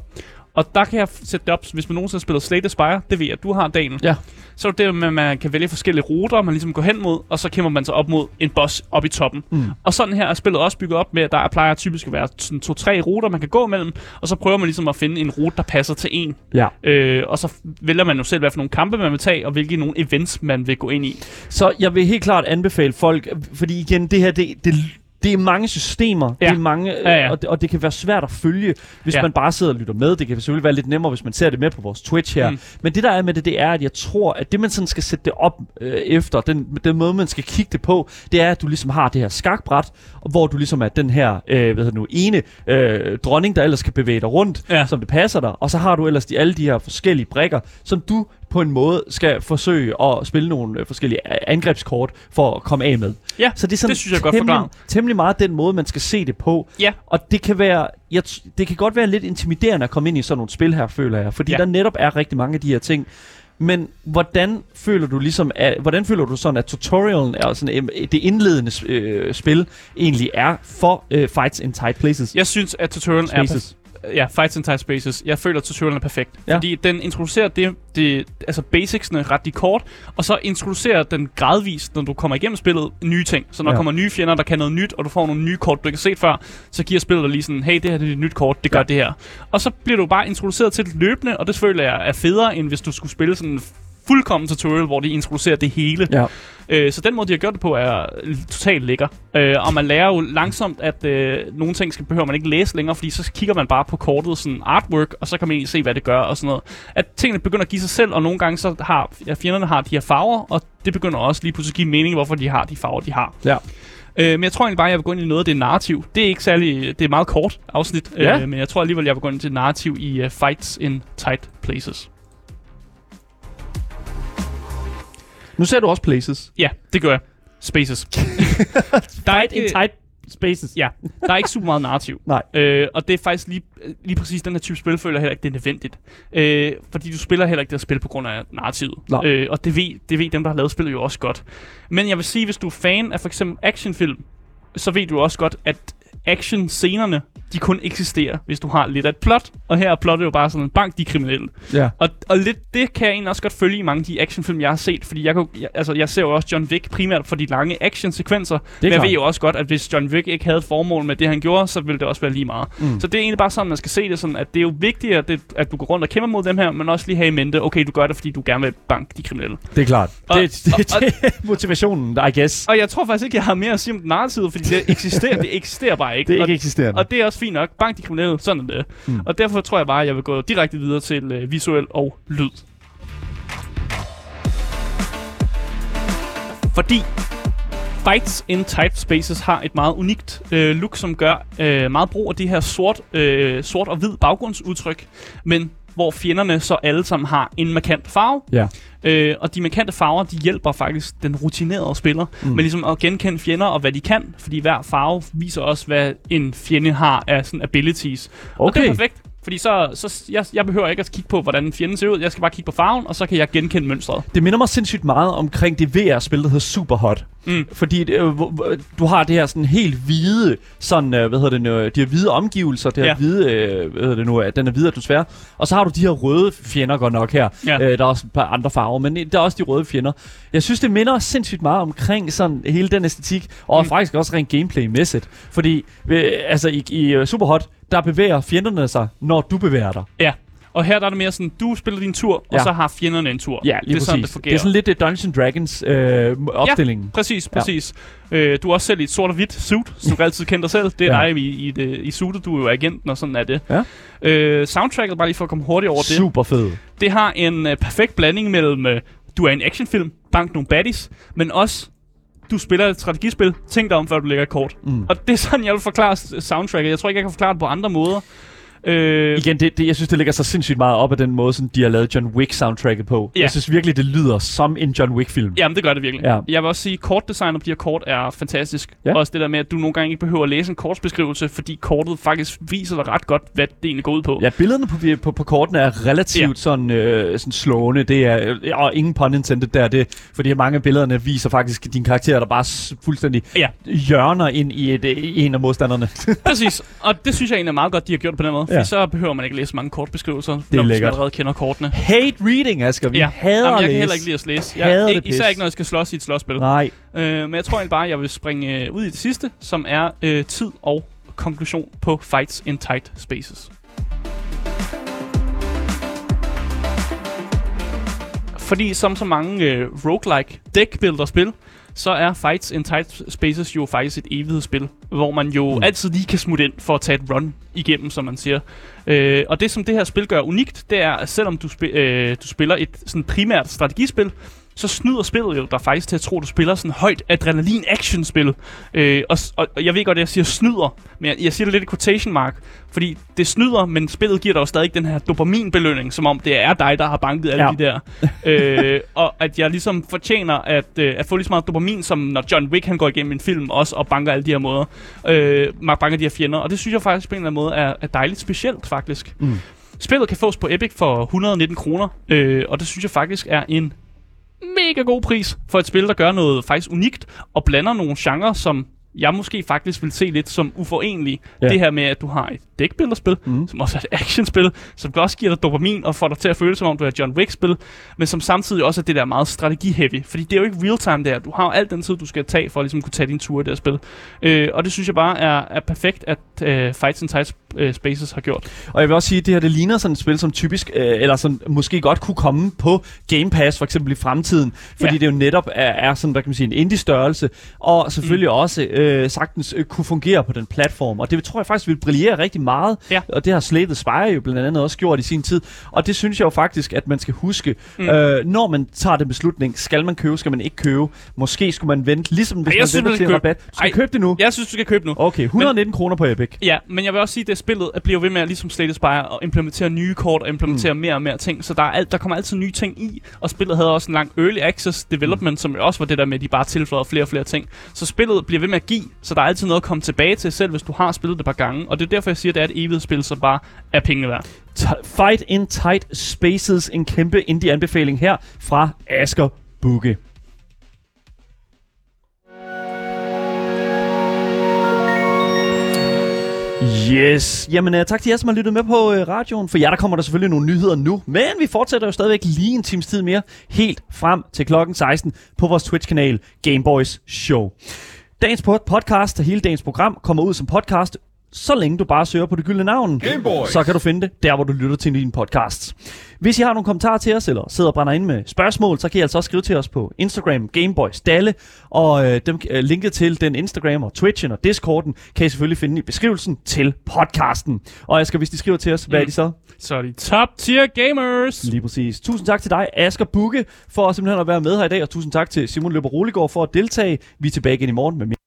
Og der kan jeg sætte det op, hvis man nogensinde har spillet Slay the Spire, det ved jeg, at du har, Daniel. Ja. Så er det det med, at man kan vælge forskellige ruter, man ligesom går hen mod, og så kæmper man sig op mod en boss op i toppen. Mm. Og sådan her er spillet også bygget op med, at der plejer typisk at være sådan to-tre ruter, man kan gå mellem, og så prøver man ligesom at finde en rute, der passer til en. Ja. Øh, og så vælger man jo selv, hvad for nogle kampe man vil tage, og hvilke nogle events man vil gå ind i. Så jeg vil helt klart anbefale folk, fordi igen, det her, det, det, det er mange systemer, Ja. det er mange, Ja, ja. Og, det, og det kan være svært at følge, hvis Ja. man bare sidder og lytter med. Det kan selvfølgelig være lidt nemmere, hvis man ser det med på vores Twitch her. Mm. Men det der er med det, det er, at jeg tror, at det man sådan skal sætte det op øh, efter, den, den måde man skal kigge det på, det er, at du ligesom har det her skakbræt, hvor du ligesom er den her, øh, hvad hedder nu, ene øh, dronning, der ellers kan bevæge dig rundt, Ja. som det passer dig. Og så har du ellers de, alle de her forskellige brikker, som du på en måde skal forsøge at spille nogle øh, forskellige a- angrebskort for at komme af med. Ja, Så det er sådan det synes jeg er godt temmelig, forklaret. temmelig meget den måde, man skal se det på. Ja. Og det kan være, jeg, det kan godt være lidt intimiderende at komme ind i sådan nogle spil her, føler jeg. Fordi Ja. der netop er rigtig mange af de her ting. Men hvordan føler du ligesom, at, hvordan føler du sådan, at tutorialen er sådan, øh, det indledende øh, spil egentlig er for øh, Fights in Tight Places? Jeg synes, at tutorialen er Spaces. Ja, Fights in Tight Spaces. Jeg føler, at tutorialen er perfekt. Ja. Fordi den introducerer det, det, altså basicsene ret i kort, og så introducerer den gradvist, når du kommer igennem spillet, nye ting. Så når der Ja. kommer nye fjender, der kan noget nyt, og du får nogle nye kort, du ikke har set før, så giver spillet dig lige sådan, hey, det her det er et nyt kort, det gør Ja. det her. Og så bliver du bare introduceret til det løbende, og det føler jeg er federe, end hvis du skulle spille sådan en fuldkommen tutorial, hvor de introducerer det hele. Ja. Øh, så den måde, de har gjort det på, er totalt lækker. Øh, og man lærer jo langsomt, at øh, nogle ting skal, behøver man ikke læse længere, fordi så kigger man bare på kortet, sådan artwork, og så kan man egentlig se, hvad det gør og sådan noget. At tingene begynder at give sig selv, og nogle gange så har ja, fjenderne har de her farver, og det begynder også lige pludselig at give mening, hvorfor de har de farver, de har. Ja. Øh, men jeg tror egentlig bare, at jeg vil gå ind i noget af det narrativ. Det er ikke særlig, det er meget kort afsnit, Ja. øh, men jeg tror alligevel, jeg vil gå ind til narrativ i uh, Fights in Tight Places. Nu ser du også Places. Ja, det gør jeg. Spaces. der er in Tight Spaces. Ja, der er ikke super meget narrativ. Nej. Øh, og det er faktisk lige, lige præcis den her type spil, føler jeg heller ikke, det er nødvendigt. Øh, fordi du spiller heller ikke det her spil på grund af narrativet. Nej. Øh, og det ved, det ved dem, der har lavet spillet jo også godt. Men jeg vil sige, hvis du er fan af for eksempel actionfilm, så ved du også godt, at action-scenerne, de kun eksisterer, hvis du har lidt af et plot. Og her er plottet jo bare sådan en bank, de er kriminelle. Ja. Og, og lidt, det kan jeg egentlig også godt følge i mange af de actionfilm, jeg har set. Fordi jeg, kan, jeg, altså, jeg ser jo også John Wick primært for de lange actionsekvenser. Men jeg klart. ved jo også godt, at hvis John Wick ikke havde formål med det, han gjorde, så ville det også være lige meget. Mm. Så det er egentlig bare sådan, man skal se det sådan, at det er jo vigtigt, at, det, at du går rundt og kæmper mod dem her, men også lige have i mente, okay, du gør det, fordi du gerne vil banke de kriminelle. Det er klart. Og- det, det, og- det, det er motivationen, I guess. Og jeg tror faktisk ikke, jeg har mere at sige om narrativet, fordi det eksisterer, det eksisterer bare ikke. Det er og, ikke eksisterende. og det er også fint nok. Bank de kriminelle, sådan er det. Mm. Og derfor tror jeg bare, at jeg vil gå direkte videre til øh, visuel og lyd. Fordi Fights in Tight Spaces har et meget unikt øh, look, som gør øh, meget brug af det her sort, øh, sort og hvid baggrundsudtryk. Men hvor fjenderne så alle sammen har en markant farve. Ja. Øh, og de markante farver, de hjælper faktisk den rutinerede spiller mm. med ligesom at genkende fjender og hvad de kan, fordi hver farve viser også, hvad en fjende har af sådan abilities. Og det er Okay. perfekt, fordi så, så jeg, jeg behøver ikke at kigge på, hvordan en fjende ser ud. Jeg skal bare kigge på farven, og så kan jeg genkende mønstret. Det minder mig sindssygt meget omkring det VR-spil, der hedder Superhot. Mm. Fordi øh, du har det her sådan helt hvide, sådan, øh, hvad hedder det nu, de her hvide omgivelser, det her Ja. hvide, øh, hvad hedder det nu, øh, den er hvide atmosfære. Og så har du de her røde fjender godt nok her. Ja. Øh, der er også et par andre farver, men der er også de røde fjender. Jeg synes, det minder sindssygt meget omkring sådan hele den æstetik, og Mm. mm. faktisk også rent gameplay-mæssigt. Fordi, øh, altså i, i øh, Superhot, der bevæger fjenderne sig, når du bevæger dig. Ja. Og her der er det mere sådan, du spiller din tur, ja. og Ja. så har fjenderne en tur. Ja, lige det er sådan, det præcis. fungerer. det er sådan lidt det Dungeons Dragons øh, opstillingen. Præcis, præcis. Ja. Øh, du er også selv i et sort og hvidt suit, så du altid kende dig selv. Det er Ja. ja. dig i, i, det, i suitet, du er jo agenten, og sådan er det. Ja. Øh, soundtracket, bare lige for at komme hurtigt over det. Super fed. Det har en øh, perfekt blanding mellem, øh, du er en actionfilm, bank nogle baddies, men også, du spiller et strategispil, tænk dig om, før du lægger et kort. Mm. Og det er sådan, jeg vil forklare soundtracket. Jeg tror ikke, jeg kan forklare det på andre måder. Øh, Igen, det, det, jeg synes, det ligger så sindssygt meget op af den måde, som de har lavet John Wick-soundtracket på. Ja. Jeg synes virkelig, det lyder som en John Wick-film. Jamen, det gør det virkelig. Ja. Jeg vil også sige, at kortdesign på de her kort er fantastisk. Ja. Også det der med, at du nogle gange ikke behøver at læse en kortbeskrivelse, fordi kortet faktisk viser dig ret godt, hvad det egentlig går ud på. Ja, billederne på, på, på kortene er relativt Ja. sådan, øh, sådan slående. Det er, øh, og ingen pun intended der, det, fordi mange af billederne viser faktisk dine karakterer, der bare fuldstændig Ja. hjørner ind i, et, i en af modstanderne. Præcis. Og det synes jeg egentlig er meget godt, de har gjort på den måde. Ja. Så behøver man ikke læse mange kortbeskrivelser, når man lækkert. allerede kender kortene. Hate reading, Asger. Vi ja. hader Jamen, jeg kan læse. heller ikke lide at læse. Hader Jeg, det især ikke, når jeg skal slås i et slåsspil. Nej. Øh, men jeg tror egentlig bare, jeg vil springe øh, ud i det sidste, som er øh, tid og konklusion på Fights in Tight Spaces. Fordi som så mange øh, roguelike deckbuilder-spil, så er Fights in Tight Spaces jo faktisk et evighedsspil, hvor man jo mm. Altid lige kan smutte ind for at tage et run igennem, som man siger. Øh, og det, som det her spil gør unikt, det er, at selvom du, spi- øh, du spiller et sådan primært strategispil, så snyder spillet jo dig faktisk til at tro, at du spiller sådan højt adrenalin action spil. Øh, og, og jeg ved godt, at jeg siger snyder, men jeg, jeg siger det lidt i quotation mark, fordi det snyder, men spillet giver dig jo stadig den her dopaminbelønning, som om det er dig, der har banket alle Ja. de der. øh, og at jeg ligesom fortjener at, øh, at få lige så meget dopamin, som når John Wick han går igennem en film også og banker alle de her måder. Øh, banker de her fjender, og det synes jeg faktisk på en eller anden måde er, er dejligt specielt, faktisk. Mm. Spillet kan fås på Epic for 119 kroner, øh, og det synes jeg faktisk er en mega god pris for et spil, der gør noget faktisk unikt, og blander nogle genrer, som jeg måske faktisk vil se lidt som uforenelige. Ja. Ja. Det her med, at du har et dækbilderspil, mm. Som også er et actionspil, som også giver dig dopamin og får dig til at føle, som om du er John Wick-spil, men som samtidig også er det der meget strategi-heavy. Fordi det er jo ikke real-time der. Du har jo alt den tid, du skal tage for at ligesom kunne tage din tur i det her spil. Øh, og det synes jeg bare er, er perfekt, at øh, Fights and Tight øh, Spaces har gjort. Og jeg vil også sige, at det her det ligner sådan et spil, som typisk, øh, eller sådan, måske godt kunne komme på Game Pass for eksempel i fremtiden, fordi ja. det jo netop er, er sådan, hvad kan man sige, en indie-størrelse, og selvfølgelig mm. også øh, sagtens øh, kunne fungere på den platform. Og det tror jeg faktisk vil brillere rigtig meget, Ja. og det har Slay the Spire jo blandt andet også gjort i sin tid. Og det synes jeg jo faktisk, at man skal huske, Mm. øh, når man tager den beslutning, skal man købe, skal man ikke købe, måske skulle man vente, ligesom hvis Ej, man synes, venter til købe- rabat. Du skal Ej. købe det nu. Jeg synes, du skal købe nu. Okay, 119 kroner på Epic. Ja, men jeg vil også sige, at det spillet bliver jo ved med at ligesom Slay the Spire og implementere nye kort og implementere mm. mere og mere ting. Så der, er alt, der kommer altid nye ting i. Og spillet havde også en lang early access development, mm. som jo også var det der med, at de bare tilføjede flere og flere ting. Så spillet bliver ved med at give, så der er altid noget at komme tilbage til, selv hvis du har spillet det et par gange. Og det er derfor, jeg siger, at det er et evigt spil, som bare er pengene værd. T- Fight in Tight Spaces, en kæmpe indie-anbefaling her fra Asker Bugge. Yes. Jamen, uh, tak til jer, som har lyttet med på uh, radioen. For jer, der kommer der selvfølgelig nogle nyheder nu. Men vi fortsætter jo stadigvæk lige en times tid mere, helt frem til klokken 16 på vores Twitch-kanal Gameboys Show. Dagens podcast og hele dagens program kommer ud som podcast, så længe du bare søger på det gyldne navn. Så kan du finde det der, hvor du lytter til din podcast. Hvis I har nogle kommentarer til os, eller sidder og brænder ind med spørgsmål, så kan I altså også skrive til os på Instagram, Gameboys Dalle, og øh, dem, øh, linket til den Instagram og Twitchen og Discorden kan I selvfølgelig finde i beskrivelsen til podcasten. Og Asger, hvis de skriver til os, hvad er de så? Så er de top tier gamers! Lige præcis. Tusind tak til dig, Asger Bukke, for simpelthen at være med her i dag, og tusind tak til Simon Løber Roligård for at deltage. Vi er tilbage igen i morgen med mere.